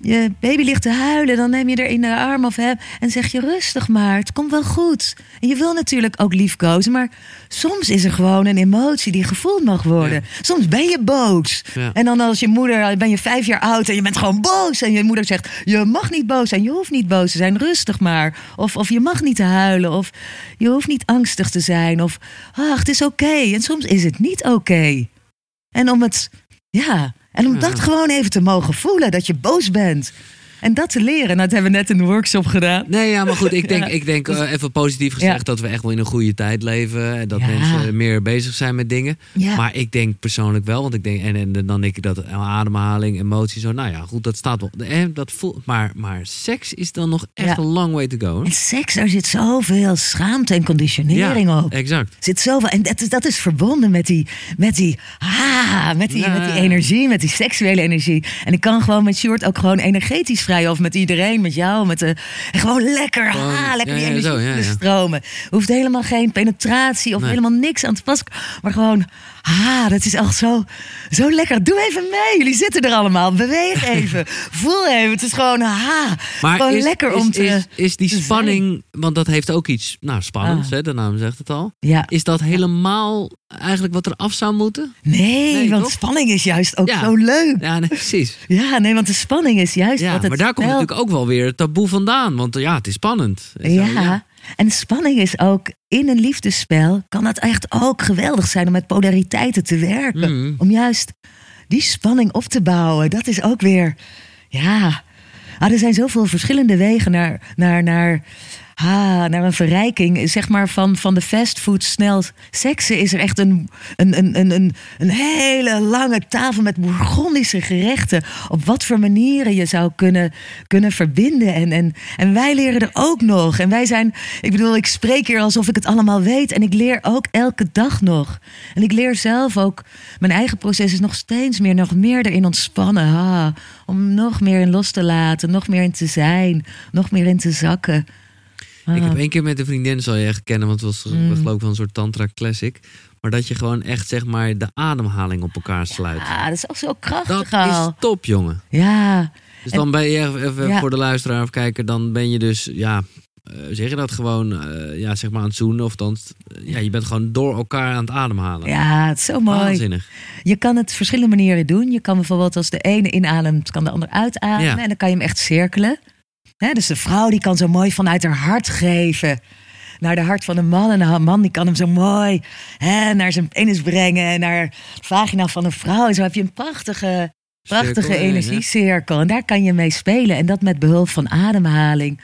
je baby ligt te huilen, dan neem je er in de arm of hè, en zeg je rustig maar, het komt wel goed. En je wil natuurlijk ook liefkozen, maar soms is er gewoon een emotie die gevoeld mag worden. Ja. Soms ben je boos. Ja. En dan als je moeder, ben je vijf jaar oud en je bent gewoon boos. En je moeder zegt, je mag niet boos zijn, je hoeft niet boos te zijn, rustig maar. Of, of je mag niet huilen, of je hoeft niet angstig te zijn. Of, ach, het is oké. En soms is het niet oké. En om het, ja, en om Ja. dat gewoon even te mogen voelen, dat je boos bent. En dat te leren, nou, dat hebben we net in de workshop gedaan. Nee, ja, maar goed, ik denk, Ja. ik denk eh, even positief gezegd Ja. dat we echt wel in een goede tijd leven. En dat Ja. mensen meer bezig zijn met dingen. Maar ik denk persoonlijk wel, want ik denk, en, en dan denk ik dat ademhaling, emotie, zo, nou ja, goed, dat staat wel. Eh, dat voelt, maar, maar seks is dan nog echt een long way to go. En seks, daar zit zoveel schaamte en conditionering op. exact. zit zoveel. En dat is, dat is verbonden met die, met die, ah, met die, met die energie, met die seksuele energie. En ik kan gewoon met Short ook gewoon energetisch vrij. Of met iedereen, met jou. Met de, en gewoon lekker, Gewoon, lekker ja, die ja, energie zo, stromen. Hoeft helemaal geen penetratie of Nee. helemaal niks aan te passen. Maar gewoon, ah, dat is echt zo, zo lekker. Doe even mee. Jullie zitten er allemaal. Beweeg even. Voel even. Het is gewoon, ah, Maar gewoon is, lekker is, om te... is, is die te zijn. spanning, want dat heeft ook iets nou, spannends, Ah. hè, de naam zegt het al. ja. Is dat helemaal eigenlijk wat er af zou moeten? Nee, Nee, want toch? spanning is juist ook Ja. zo leuk. Ja, nee, precies. Ja, nee, want de spanning is juist Ja, wat het maar daar komt natuurlijk ook wel weer het taboe vandaan. Want ja, het is spannend. Zo, Ja. En spanning is ook in een liefdesspel kan het echt ook geweldig zijn om met polariteiten te werken. Mhm. Om juist die spanning op te bouwen. Dat is ook weer, ja. Ah, er zijn zoveel verschillende wegen naar, naar, naar, ah, naar een verrijking. Zeg maar van, van de fastfood snel seksen is er echt een, een, een, een, een, hele lange tafel met bourgondische gerechten. Op wat voor manieren je zou kunnen, kunnen verbinden. En, en, en wij leren er ook nog. En wij zijn, ik bedoel, ik spreek hier alsof ik het allemaal weet. En ik leer ook elke dag nog. En ik leer zelf ook, mijn eigen proces is nog steeds meer, nog meer erin ontspannen. Ah, om nog meer in los te laten, nog meer in te zijn, nog meer in te zakken. Ik Ah. heb één keer met een vriendin, zal je echt kennen, want het was, Mm. geloof ik wel een soort tantra classic. Maar dat je gewoon echt zeg maar de ademhaling op elkaar sluit. Ah, dat is ook zo Dat krachtig al. is top, jongen. Ja, Dus dan ben je even, Ja. voor de luisteraar of kijker, dan ben je dus, ja, eh, zeg je dat gewoon, eh, ja, zeg maar aan het zoenen. Of dan, eh, ja, je bent gewoon door elkaar aan het ademhalen. ja, het is zo mooi. Waanzinnig. Je kan het verschillende manieren doen. Je kan bijvoorbeeld als de ene inademt, kan de ander uitademen. Ja. En dan kan je hem echt cirkelen. Dus de vrouw die kan zo mooi vanuit haar hart geven. Naar de hart van de man. En de man die kan hem zo mooi hè, naar zijn penis brengen. En naar de vagina van een vrouw. En zo heb je een prachtige, prachtige Cirkel, energiecirkel. En daar kan je mee spelen. En dat met behulp van ademhaling.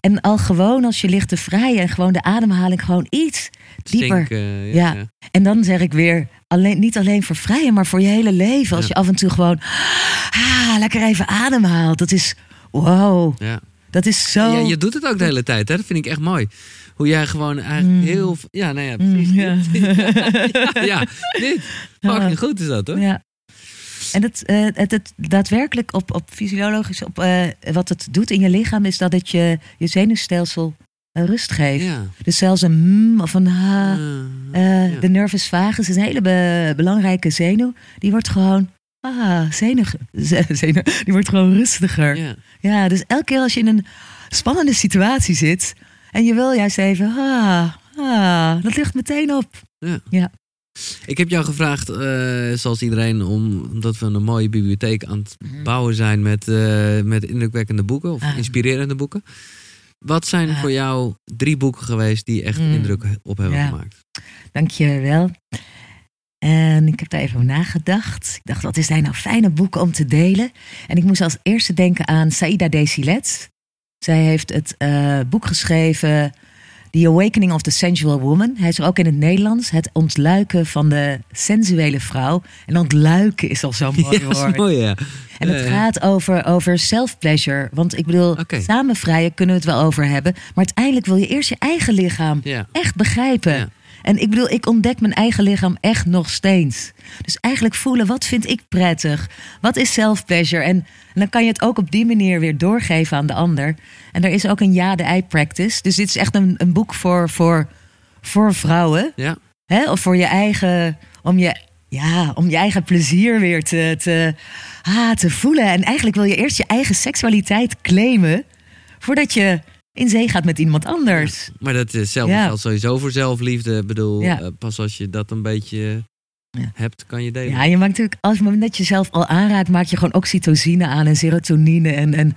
En al gewoon als je ligt te vrijen en gewoon de ademhaling gewoon iets dieper. Stink, Ja. ja. En dan zeg ik weer, alleen, niet alleen voor vrijen, maar voor je hele leven. Als Ja. je af en toe gewoon ah, lekker even ademhaalt. Dat is, wow, ja. dat is zo... Ja, je doet het ook de hele tijd, hè? Dat vind ik echt mooi. Hoe jij gewoon eigenlijk heel... v- Ja, nou ja, precies. Mm, ja. dit. ja, ja, dit. Fucking goed is dat, hoor. Ja. En het, eh, het, het daadwerkelijk op, op fysiologisch, op, eh, wat het doet in je lichaam, is dat het je, je zenuwstelsel eh, rust geeft. Ja. Dus zelfs een mm of een ha, ja. de nervus vagus is een hele be- belangrijke zenuw. Die wordt gewoon, ah, zenuw, ze- zenuw, die wordt gewoon rustiger. ja. Ja, dus elke keer als je in een spannende situatie zit en je wil juist even, ah, ah, dat ligt meteen op. Ik heb jou gevraagd, eh, zoals iedereen, om, omdat we een mooie bibliotheek aan het bouwen zijn met, eh, met indrukwekkende boeken of Mhm. Ah. inspirerende boeken. Wat zijn voor jou drie boeken geweest die echt Mm. indruk op hebben Ja. gemaakt? Dank je wel. En ik heb daar even over nagedacht. Ik dacht, wat is daar nou fijne boeken om te delen? En ik moest als eerste denken aan Saïda Desilet. Zij heeft het eh, boek geschreven The Awakening of the Sensual Woman. Hij is er ook in het Nederlands. Het ontluiken van de sensuele vrouw. En ontluiken is al zo'n mooi Ja, woord. is mooi, ja. En het Ja, gaat over, over self-pleasure. Want ik bedoel, Oké. samen vrijen kunnen we het wel over hebben. Maar uiteindelijk wil je eerst je eigen lichaam echt begrijpen. En ik bedoel, ik ontdek mijn eigen lichaam echt nog steeds. Dus eigenlijk voelen, wat vind ik prettig? Wat is self-pleasure? En, en dan kan je het ook op die manier weer doorgeven aan de ander. En er is ook een ja-de-ei practice. Dus dit is echt een, een boek voor, voor, voor vrouwen. Ja. Hè? Of voor je eigen, om je, ja, om je eigen plezier weer te, te, ah, te voelen. En eigenlijk wil je eerst je eigen seksualiteit claimen... voordat je in zee gaat met iemand anders. Maar dat is zelf Ja. sowieso voor zelfliefde. Ik bedoel, Ja. eh, pas als je dat een beetje hebt, kan je delen. Ja, je maakt natuurlijk, als het moment dat je zelf al aanraakt, maak je gewoon oxytocine aan en serotonine en, en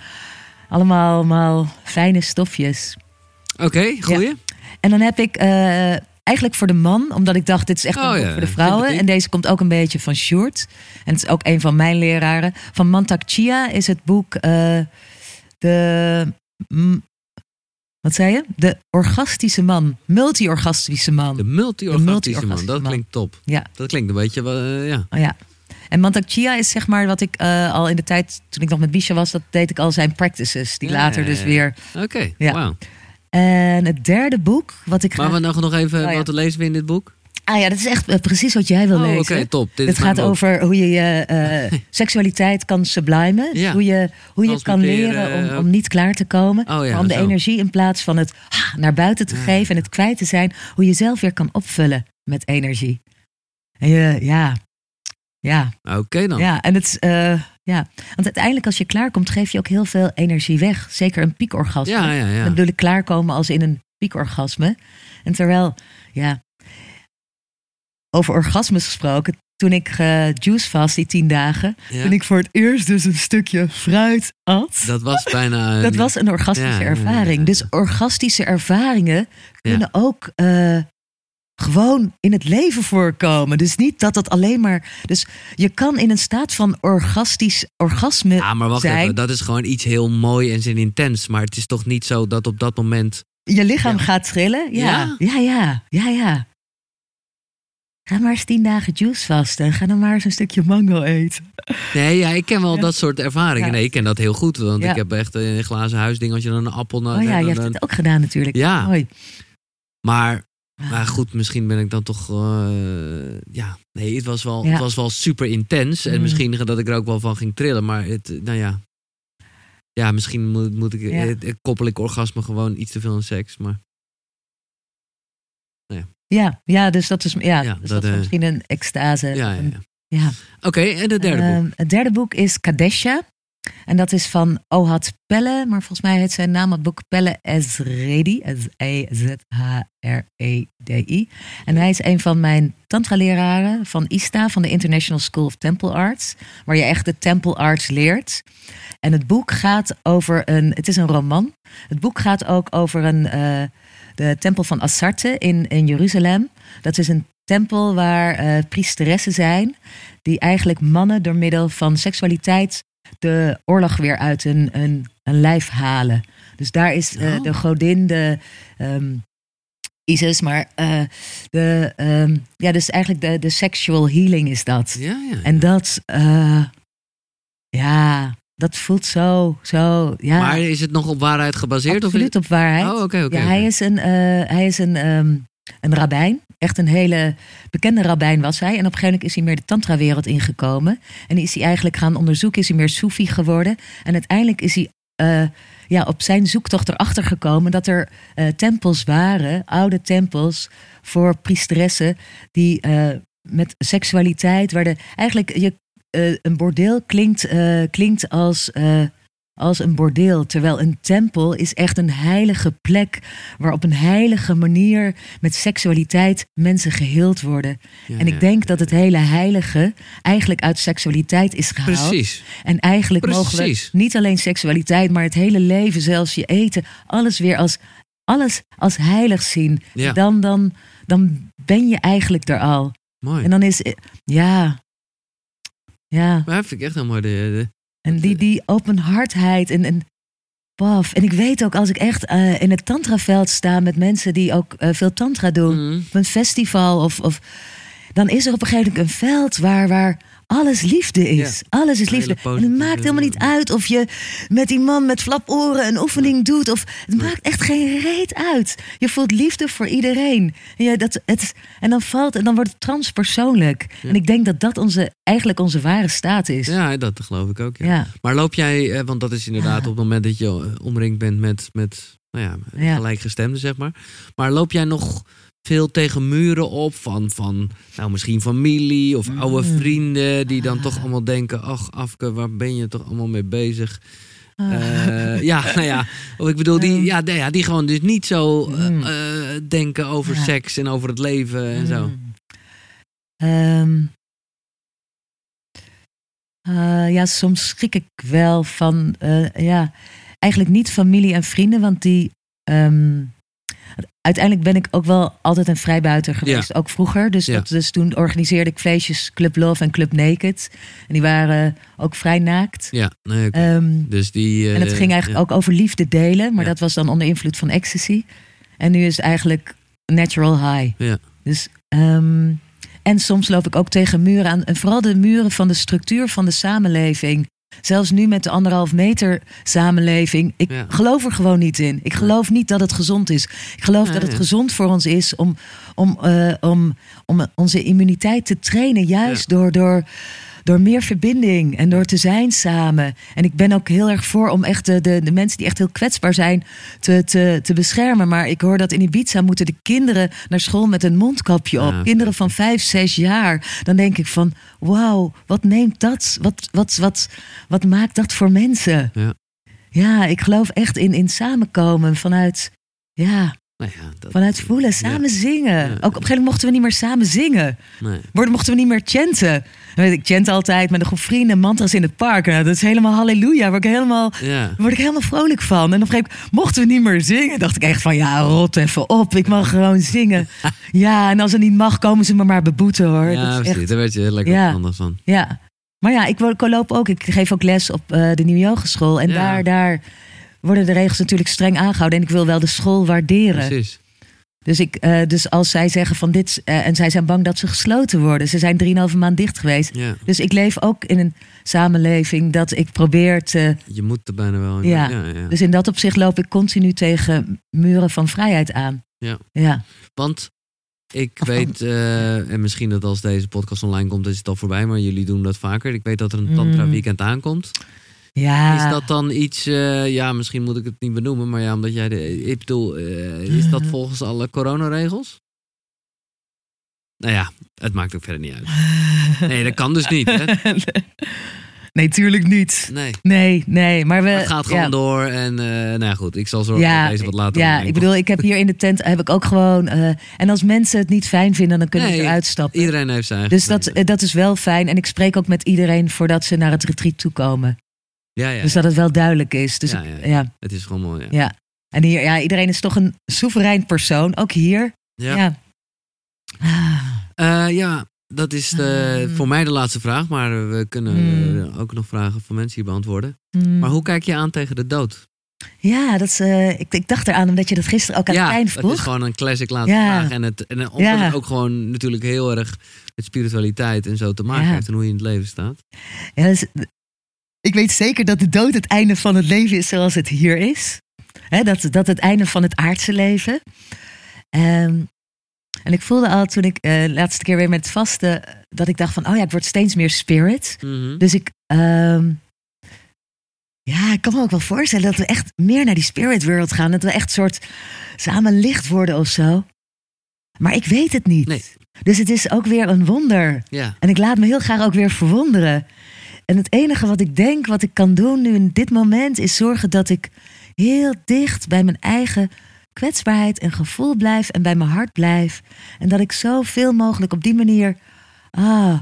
allemaal, allemaal fijne stofjes. Oké, goeie. En dan heb ik eh, eigenlijk voor de man, omdat ik dacht, dit is echt een Oh boek ja, voor de vrouwen. En deze komt ook een beetje van Sjoerd. En het is ook een van mijn leraren. Van Mantak Chia is het boek eh, de... wat zei je? De orgastische man. Multi-orgastische man. De multi-orgastische man, dat man. klinkt top. Ja. Dat klinkt een beetje, eh, ja. Oh ja. En Mantak Chia is zeg maar wat ik eh, al in de tijd, toen ik nog met Bisha was, dat deed ik al zijn practices. Die Ja, later dus weer. Oké, Ja. wauw. En het derde boek, wat ik Maar graag... we nog, nog even, Oh ja. wat lezen we in dit boek? Ah ja, dat is echt eh, precies wat jij wil Oh, oké, lezen. top. Dit Het gaat boek. over hoe je je eh, seksualiteit kan sublimen. Ja. Hoe je, hoe je kan leren om, eh, om niet klaar te komen. Oh ja, om de zo. energie in plaats van het ah, naar buiten te Ja. geven en het kwijt te zijn. Hoe je zelf weer kan opvullen met energie. En je, ja, ja, Oké dan. ja. En het, ja. Want uiteindelijk als je klaarkomt geef je ook heel veel energie weg. Zeker een piekorgasme. ja, ja. ja. Dan bedoel ik klaarkomen als in een piekorgasme. En terwijl, ja, over orgasmes gesproken. Toen ik uh, juice vast die tien dagen. Ja. Toen ik voor het eerst dus een stukje fruit at. Dat was bijna... een- Dat was een orgastische Ja, ervaring. ja. Dus orgastische ervaringen kunnen ook eh, gewoon in het leven voorkomen. Dus niet dat dat alleen maar. Dus je kan in een staat van orgastisch orgasme Ja, maar wacht zijn. even. Dat is gewoon iets heel mooi en zin intens. Maar het is toch niet zo dat op dat moment... Je lichaam Ja. gaat trillen? Ja. Ja? ja, ja, ja, ja. Ga maar eens tien dagen juice vasten. En ga dan maar eens een stukje mango eten. Nee, ja, ik ken wel Ja. dat soort ervaringen. Ja. Nee, ik ken dat heel goed. Want Ja. ik heb echt een glazen huisding. Als je dan een appel... Oh ja, je hebt het ook gedaan natuurlijk. Ja. Mooi. Maar, maar goed, misschien ben ik dan toch... eh, ja, nee, het was wel, het was wel super intens. En Mm. misschien dat ik er ook wel van ging trillen. Maar het, nou ja... Ja, misschien moet, moet ik... Koppel ik orgasme gewoon iets te veel aan seks. Maar Ja, ja, dus dat is, ja, Ja, dus dat, dat, is eh, misschien een extase. ja, ja. Oké, en de derde boek. Ehm, het derde boek is Kadesha. En dat is van Ohad Pelle. Maar volgens mij heet zijn naam het boek Pelle Ezredi. E E-Z-H-R-E-D-I. En hij is een van mijn tantra-leraren van ISTA, van de International School of Temple Arts. Waar je echt de Temple Arts leert. En het boek gaat over een... Het is een roman. Het boek gaat ook over een... eh, de tempel van Assarte in, in Jeruzalem. Dat is een tempel waar eh priesteressen zijn die eigenlijk mannen door middel van seksualiteit de oorlog weer uit een, een, een lijf halen. Dus daar is eh, Oh. de godin, de ehm, Isis, maar eh, de, ehm, ja, dus eigenlijk de, de sexual healing is dat. Ja, ja. En dat, ja, dat voelt zo, zo, ja, Maar is het nog op waarheid gebaseerd? absoluut of op waarheid. Oh, oké, oké. ja, hij is een, eh, hij is een, ehm, een rabbijn. Echt een hele bekende rabbijn was hij. En op een gegeven moment is hij meer de tantra-wereld ingekomen. En is hij eigenlijk gaan onderzoeken, is hij meer Soefi geworden. En uiteindelijk is hij uh, ja, op zijn zoektocht erachter gekomen dat er uh, tempels waren, oude tempels voor priesteressen, die uh, met seksualiteit werden. Eigenlijk, je, een bordeel klinkt, klinkt als als een bordeel. Terwijl een tempel is echt een heilige plek waar op een heilige manier met seksualiteit mensen geheeld worden. en ik denk dat het hele heilige eigenlijk uit seksualiteit is gehaald. Precies. En eigenlijk mogen we niet alleen seksualiteit, maar het hele leven, zelfs je eten, alles weer als, alles als heilig zien. Dan, dan, dan ben je eigenlijk er al. Mooi. En dan is, ja, ja. Maar vind ik echt helemaal de, en die, die openhartheid en, en paf. En ik weet ook als ik echt uh, in het tantraveld sta met mensen die ook uh, veel tantra doen, mm. op een festival of, of dan is er op een gegeven moment een veld waar, waar alles liefde is. Alles is liefde. En het maakt helemaal niet uit of je met die man met flaporen een oefening doet. Of, het maakt echt geen reet uit. Je voelt liefde voor iedereen. En, ja, dat, het, en dan valt en dan wordt het transpersoonlijk. En ik denk dat dat onze, eigenlijk onze ware staat is. Ja, dat geloof ik ook. Ja. Maar loop jij, eh, want dat is inderdaad op het moment dat je omringd bent met, met nou ja, gelijkgestemden, zeg maar. Maar loop jij nog veel tegen muren op van, van nou, misschien familie of oude mm. vrienden die dan toch allemaal denken, ach Afke, waar ben je toch allemaal mee bezig? Uh, ja, nou ja, of ik bedoel, die, ja, ja, die gewoon dus niet zo uh, denken over seks en over het leven en zo. Um, ja, soms schrik ik wel van, ja, eigenlijk niet familie en vrienden, want die, um, uiteindelijk ben ik ook wel altijd een vrijbuiter geweest. Ook vroeger. Dus, dat, dus toen organiseerde ik feestjes Club Love en Club Naked. En die waren ook vrij naakt. Ja, nee, ehm, dus die, en het ging eigenlijk ook over liefde delen. Maar dat was dan onder invloed van ecstasy. En nu is het eigenlijk natural high. Ja. Dus... Um, en soms loop ik ook tegen muren aan. En vooral de muren van de structuur van de samenleving. Zelfs nu met de anderhalf meter samenleving. Ik geloof er gewoon niet in. Ik geloof niet dat het gezond is. Ik geloof dat het gezond voor ons is om, om, uh, om, om onze immuniteit te trainen. Juist door, door door meer verbinding en door te zijn samen. En ik ben ook heel erg voor om echt de, de, de mensen die echt heel kwetsbaar zijn te, te, te beschermen. Maar ik hoor dat in Ibiza moeten de kinderen naar school met een mondkapje op. kinderen van vijf, zes jaar. Dan denk ik van, wauw, wat neemt dat? Wat, wat, wat, wat maakt dat voor mensen? Ja, ja ik geloof echt in, in samenkomen vanuit, ja, nou ja, dat, Vanuit voelen, samen zingen. Ook op een gegeven moment mochten we niet meer samen zingen. Nee. Worden mochten we niet meer chanten. Weet ik chant altijd met een groep vrienden, mantras in het park. Nou, dat is helemaal halleluja. Word ik helemaal, word ik helemaal vrolijk van. En op een gegeven moment mochten we niet meer zingen. Dacht ik echt van ja, rot even op. Ik mag gewoon zingen. ja, en als het niet mag, komen ze me maar beboeten hoor. Ja, precies. Echt... Daar werd je lekker ja. anders van. Ja. Maar ja, ik, ik loop ook. Ik geef ook les op uh, de Nieuwe Yogeschool. En daar, daar worden de regels natuurlijk streng aangehouden. En ik wil wel de school waarderen. Precies. Dus, ik, uh, dus als zij zeggen van dit, uh, en zij zijn bang dat ze gesloten worden. Ze zijn 3,5 maand dicht geweest. Ja. Dus ik leef ook in een samenleving dat ik probeer te. Je moet er bijna wel. Ja. ja, ja. Dus in dat opzicht loop ik continu tegen muren van vrijheid aan. Ja. ja. Want ik weet, uh, en misschien dat als deze podcast online komt, is het al voorbij, maar jullie doen dat vaker. Ik weet dat er een Tantra mm. weekend aankomt. Ja. Is dat dan iets, uh, ja, misschien moet ik het niet benoemen, maar ja, omdat jij de. Ik bedoel, uh, is dat volgens alle coronaregels? Nou ja, het maakt ook verder niet uit. Nee, dat kan dus niet. Hè? Nee, tuurlijk niet. Nee. Nee, nee. Maar we, het gaat gewoon ja. door. En uh, nou ja, goed, ik zal zorgen ja, dat deze wat later. Ja, ik bedoel, ik heb hier in de tent heb ik ook gewoon. Uh, en als mensen het niet fijn vinden, dan kunnen nee, ze eruit stappen. Iedereen heeft zijn Dus dat, dat is wel fijn. En ik spreek ook met iedereen voordat ze naar het retreat toe komen. Ja, ja, dus dat het wel duidelijk is. Dus ja, ja, ja. Het is gewoon mooi. Ja. En hier, ja, iedereen is toch een soeverein persoon. Ook hier. Ja. Ja, uh, ja dat is de, voor mij de laatste vraag. Maar we kunnen mm. ook nog vragen van mensen hier beantwoorden. Mm. Maar hoe kijk je aan tegen de dood? Ja, dat is, uh, ik, ik, dacht eraan omdat je dat gisteren ook aan ja, het eind vroeg. het is gewoon een classic laatste ja. vraag. En het, en het ook gewoon natuurlijk heel erg met spiritualiteit en zo te maken heeft. En hoe je in het leven staat. Ja, dus, ik weet zeker dat de dood het einde van het leven is zoals het hier is. He, dat, dat het einde van het aardse leven. Um, En ik voelde al toen ik eh, de laatste keer weer met het vasten, dat ik dacht van, oh ja, ik word steeds meer spirit. Mhm. Dus ik, ehm, ja, ik kan me ook wel voorstellen dat we echt meer naar die spirit world gaan. Dat we echt soort samen licht worden of zo. Maar ik weet het niet. Nee. Dus het is ook weer een wonder. Ja. En ik laat me heel graag ook weer verwonderen. En het enige wat ik denk, wat ik kan doen nu in dit moment, is zorgen dat ik heel dicht bij mijn eigen kwetsbaarheid en gevoel blijf en bij mijn hart blijf. En dat ik zoveel mogelijk op die manier ah,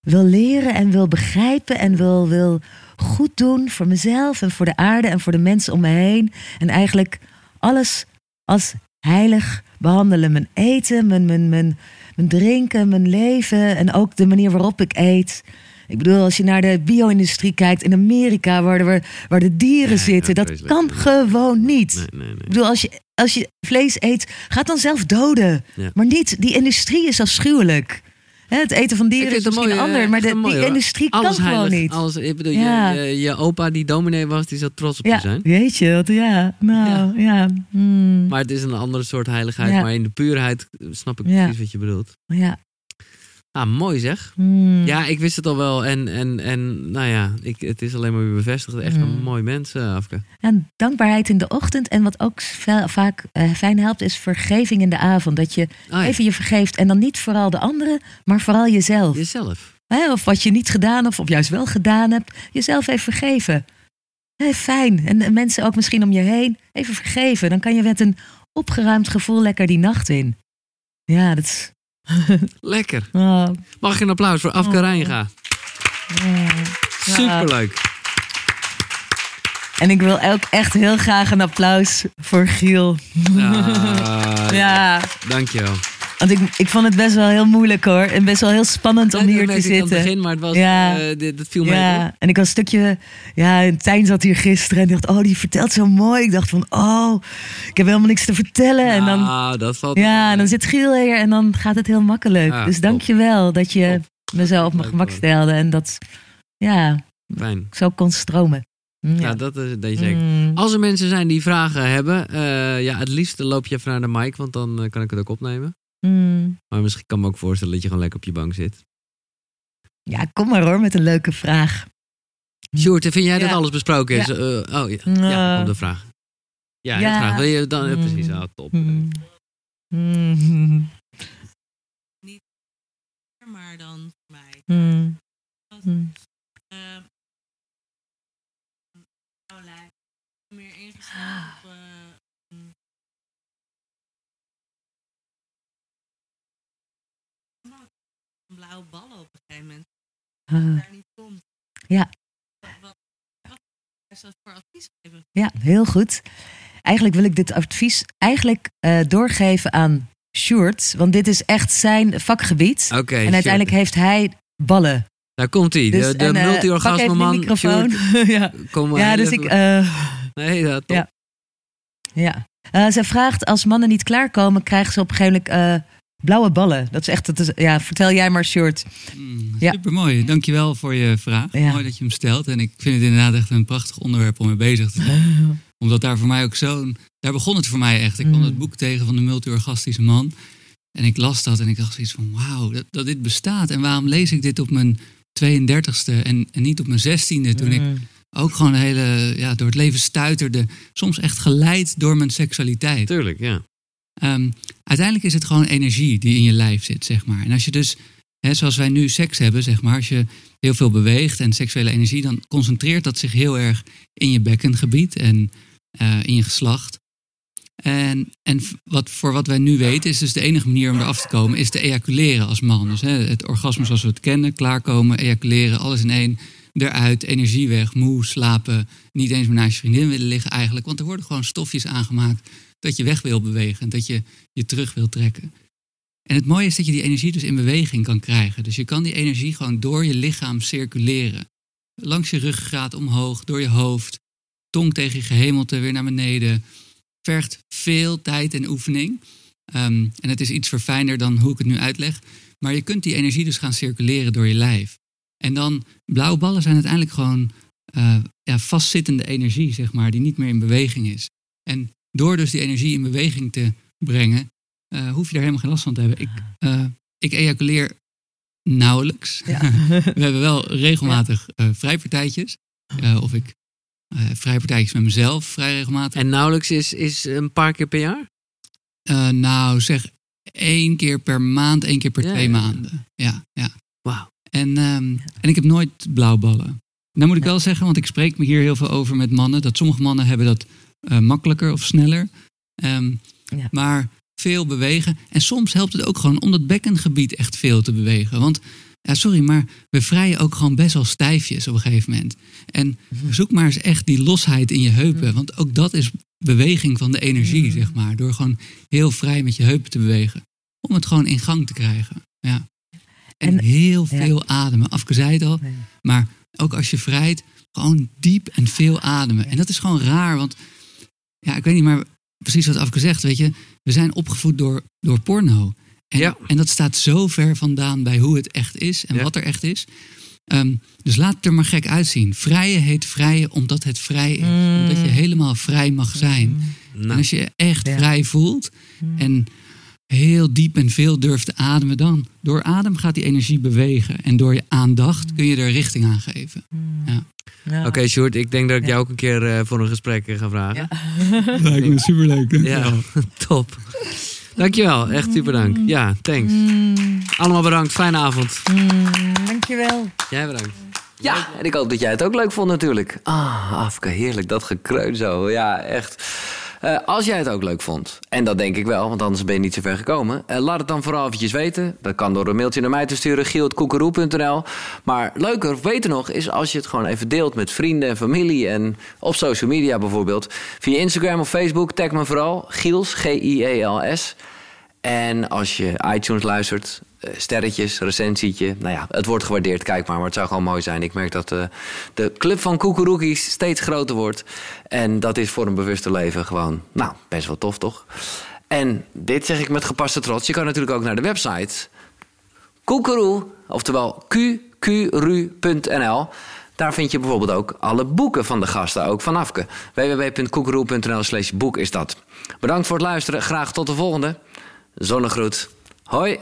wil leren en wil begrijpen en wil, wil goed doen voor mezelf en voor de aarde en voor de mensen om me heen. En eigenlijk alles als heilig behandelen. Mijn eten, mijn, mijn, mijn, mijn drinken, mijn leven en ook de manier waarop ik eet. Ik bedoel, als je naar de bio-industrie kijkt in Amerika, waar de, waar de dieren zitten, dat vreselijk. kan gewoon niet. Nee, nee, nee. Ik bedoel, als je, als je vlees eet, gaat dan zelf doden. Ja. Maar niet, die industrie is afschuwelijk. Hè, het eten van dieren is misschien mooi, ander, maar de, die industrie kan gewoon niet. Alles, ik bedoel, Ja. je, je, je opa die dominee was, die zou trots op je Ja, zijn. weet je wat? Ja, nou, ja. hmm, Maar het is een andere soort heiligheid. Maar in de puurheid snap ik precies wat je bedoelt. ja. Ah, mooi zeg. hmm. Ja, ik wist het al wel. En, en, en nou ja, ik, het is alleen maar weer bevestigd. Echt een Mm. mooi mens, eh, Afke. En dankbaarheid in de ochtend. En wat ook va- vaak eh, fijn helpt, is vergeving in de avond. Dat je Oh, ja. even je vergeeft. En dan niet vooral de anderen, maar vooral jezelf. Jezelf. Hè, of wat je niet gedaan of, of juist wel gedaan hebt. Jezelf even vergeven. Fijn. En mensen ook misschien om je heen. Even vergeven. Dan kan je met een opgeruimd gevoel lekker die nacht in. Ja, dat is... Lekker. Mag ik een applaus voor Afke. Rijnga? Superleuk. En ik wil ook echt heel graag een applaus voor Giel. Ja, Ja, Dankjewel. Want ik, ik vond het best wel heel moeilijk hoor. En best wel heel spannend om hier te aan het zitten. begin, maar het was, Ja. eh, dit, dat viel hoor. Ja, en ik was een stukje. Ja, Tijn zat hier gisteren en dacht: Oh, die vertelt zo mooi. Ik dacht van: Oh, ik heb helemaal niks te vertellen. En dan, dat valt ja, en dan zit Giel hier en dan gaat het heel makkelijk. Ja, dus dank je wel dat je me zo op mijn gemak stelde. En dat, ja, Fijn. zo kon stromen. Mm, Ja, dat is dat zeker. Mm. Als er mensen zijn die vragen hebben, eh, ja, het liefst loop je even naar de mic, want dan eh, kan ik het ook opnemen. Mm. Maar misschien kan ik me ook voorstellen dat je gewoon lekker op je bank zit. Ja, kom maar hoor met een leuke vraag. Sjoerd, vind jij dat alles besproken is? Ja. Eh, oh ja, Nou. ja komt de vraag. Ja, Ja. graag. Wil je dan, Mm. precies, ah, top. Mm. Mm. maar dan voor mij. Mm. Mm. Lijf meer ingesteld op eh, blauwe ballen op een gegeven moment. Ah. Daar niet komt. Ja. Wat, wat, wat is dat voor advies geven? Ja, heel goed. Eigenlijk wil ik dit advies eigenlijk eh, doorgeven aan Sjoerd. Want dit is echt zijn vakgebied. Oké, en uiteindelijk heeft hij ballen. Daar komt hij. Dus, de de en, eh, multi-orgasme even man. de microfoon. Sjoerd, ja, kom maar ja dus ik... eh, Nee, ja, top. Ja. ja. Eh, zij vraagt, als mannen niet klaarkomen, krijgen ze op een gegeven moment eh, blauwe ballen. Dat is echt... Dat is, ja, vertel jij maar, Sjoerd. Mm, Ja. Supermooi. Dankjewel voor je vraag. Ja. Mooi dat je hem stelt. En ik vind het inderdaad echt een prachtig onderwerp om mee bezig te zijn. Omdat daar voor mij ook zo'n... Daar begon het voor mij echt. Ik kwam Mm. het boek tegen van de multi-orgastische man. En ik las dat en ik dacht zoiets van... Wauw, dat, dat dit bestaat. En waarom lees ik dit op mijn 32e en, en niet op mijn 16e? Toen ik Mm. ook gewoon een hele... Ja, door het leven stuiterde. Soms echt geleid door mijn seksualiteit. Tuurlijk, ja. Ehm, uiteindelijk is het gewoon energie die in je lijf zit, zeg maar. En als je dus, hè, zoals wij nu seks hebben, zeg maar, als je heel veel beweegt en seksuele energie, dan concentreert dat zich heel erg in je bekkengebied en eh, in je geslacht. En, en wat, voor wat wij nu weten, is dus de enige manier om eraf te komen, is te ejaculeren als man. Dus hè, het orgasme zoals we het kennen, klaarkomen, ejaculeren, alles in één, eruit, energie weg, moe, slapen, niet eens meer naast je vriendin willen liggen eigenlijk. Want er worden gewoon stofjes aangemaakt dat je weg wil bewegen, dat je je terug wil trekken. En het mooie is dat je die energie dus in beweging kan krijgen. Dus je kan die energie gewoon door je lichaam circuleren. Langs je ruggengraat omhoog, door je hoofd, tong tegen je gehemelte weer naar beneden. Vergt veel tijd en oefening. Ehm, en het is iets verfijnder dan hoe ik het nu uitleg. Maar je kunt die energie dus gaan circuleren door je lijf. En dan, blauwe ballen zijn uiteindelijk gewoon eh, ja, vastzittende energie, zeg maar, die niet meer in beweging is. En door dus die energie in beweging te brengen, eh, hoef je daar helemaal geen last van te hebben. Ik, eh, ik ejaculeer nauwelijks. Ja. We hebben wel regelmatig eh, vrijpartijtjes. Of ik vrijpartijtjes met mezelf vrij regelmatig. En nauwelijks is, is een paar keer per jaar? Nou, zeg één keer per maand, één keer per Ja, twee ja. maanden. Ja, ja. Wauw. En, ehm, en ik heb nooit blauwballen. Nou moet ik wel zeggen, want ik spreek me hier heel veel over met mannen, dat sommige mannen hebben dat eh, makkelijker of sneller. Ehm, Ja. Maar veel bewegen. En soms helpt het ook gewoon om dat bekkengebied echt veel te bewegen. Want, ja, sorry, maar we vrijen ook gewoon best wel stijfjes op een gegeven moment. En zoek maar eens echt die losheid in je heupen. Want ook dat is beweging van de energie, zeg maar. Door gewoon heel vrij met je heupen te bewegen. Om het gewoon in gang te krijgen. Ja. En, En- heel ja. veel ademen. Afke zei het al. Maar ook als je vrijt, gewoon diep en veel ademen. En dat is gewoon raar, want ja, ik weet niet, maar precies wat Afke zegt, weet je, we zijn opgevoed door, door porno. En, Ja. en dat staat zo ver vandaan bij hoe het echt is en Ja. wat er echt is. Ehm, dus laat het er maar gek uitzien. Vrije heet vrije omdat het vrij is. Mm. Omdat je helemaal vrij mag zijn. En Nou, als je je echt Ja. vrij voelt en heel diep en veel durft te ademen, dan door adem gaat die energie bewegen. En door je aandacht kun je er richting aan geven. Ja. Oké, Sjoerd, ik denk dat ik Ja. jou ook een keer eh, voor een gesprek eh, ga vragen. Lijkt me superleuk. Ja, top. Dankjewel, echt super dank. Ja, thanks. Mm, Allemaal bedankt, fijne avond. mm, dankjewel. Jij bedankt. Ja, en ik hoop dat jij het ook leuk vond natuurlijk. Ah, Afke, heerlijk, dat gekreun zo. Ja, echt. Eh, als jij het ook leuk vond, en dat denk ik wel, want anders ben je niet zo ver gekomen. eh, laat het dan vooral eventjes weten. Dat kan door een mailtje naar mij te sturen, giel.koekeroe.nl. Maar leuker, of nog, is als je het gewoon even deelt met vrienden en familie. En op social media bijvoorbeeld. Via Instagram of Facebook, tag me vooral. Giels, G-I-E-L-S. En als je iTunes luistert, sterretjes, recensietje. Nou ja, het wordt gewaardeerd, kijk maar. Maar het zou gewoon mooi zijn. Ik merk dat eh, de club van koekeroekies steeds groter wordt. En dat is voor een bewuste leven gewoon, nou, best wel tof, toch? En dit zeg ik met gepaste trots. Je kan natuurlijk ook naar de website koekeroe, oftewel qqru.nl. Daar vind je bijvoorbeeld ook alle boeken van de gasten, ook van Afke. www.koekeroe.nl slash boek is dat. Bedankt voor het luisteren. Graag tot de volgende. Zonnegroet. Hoi.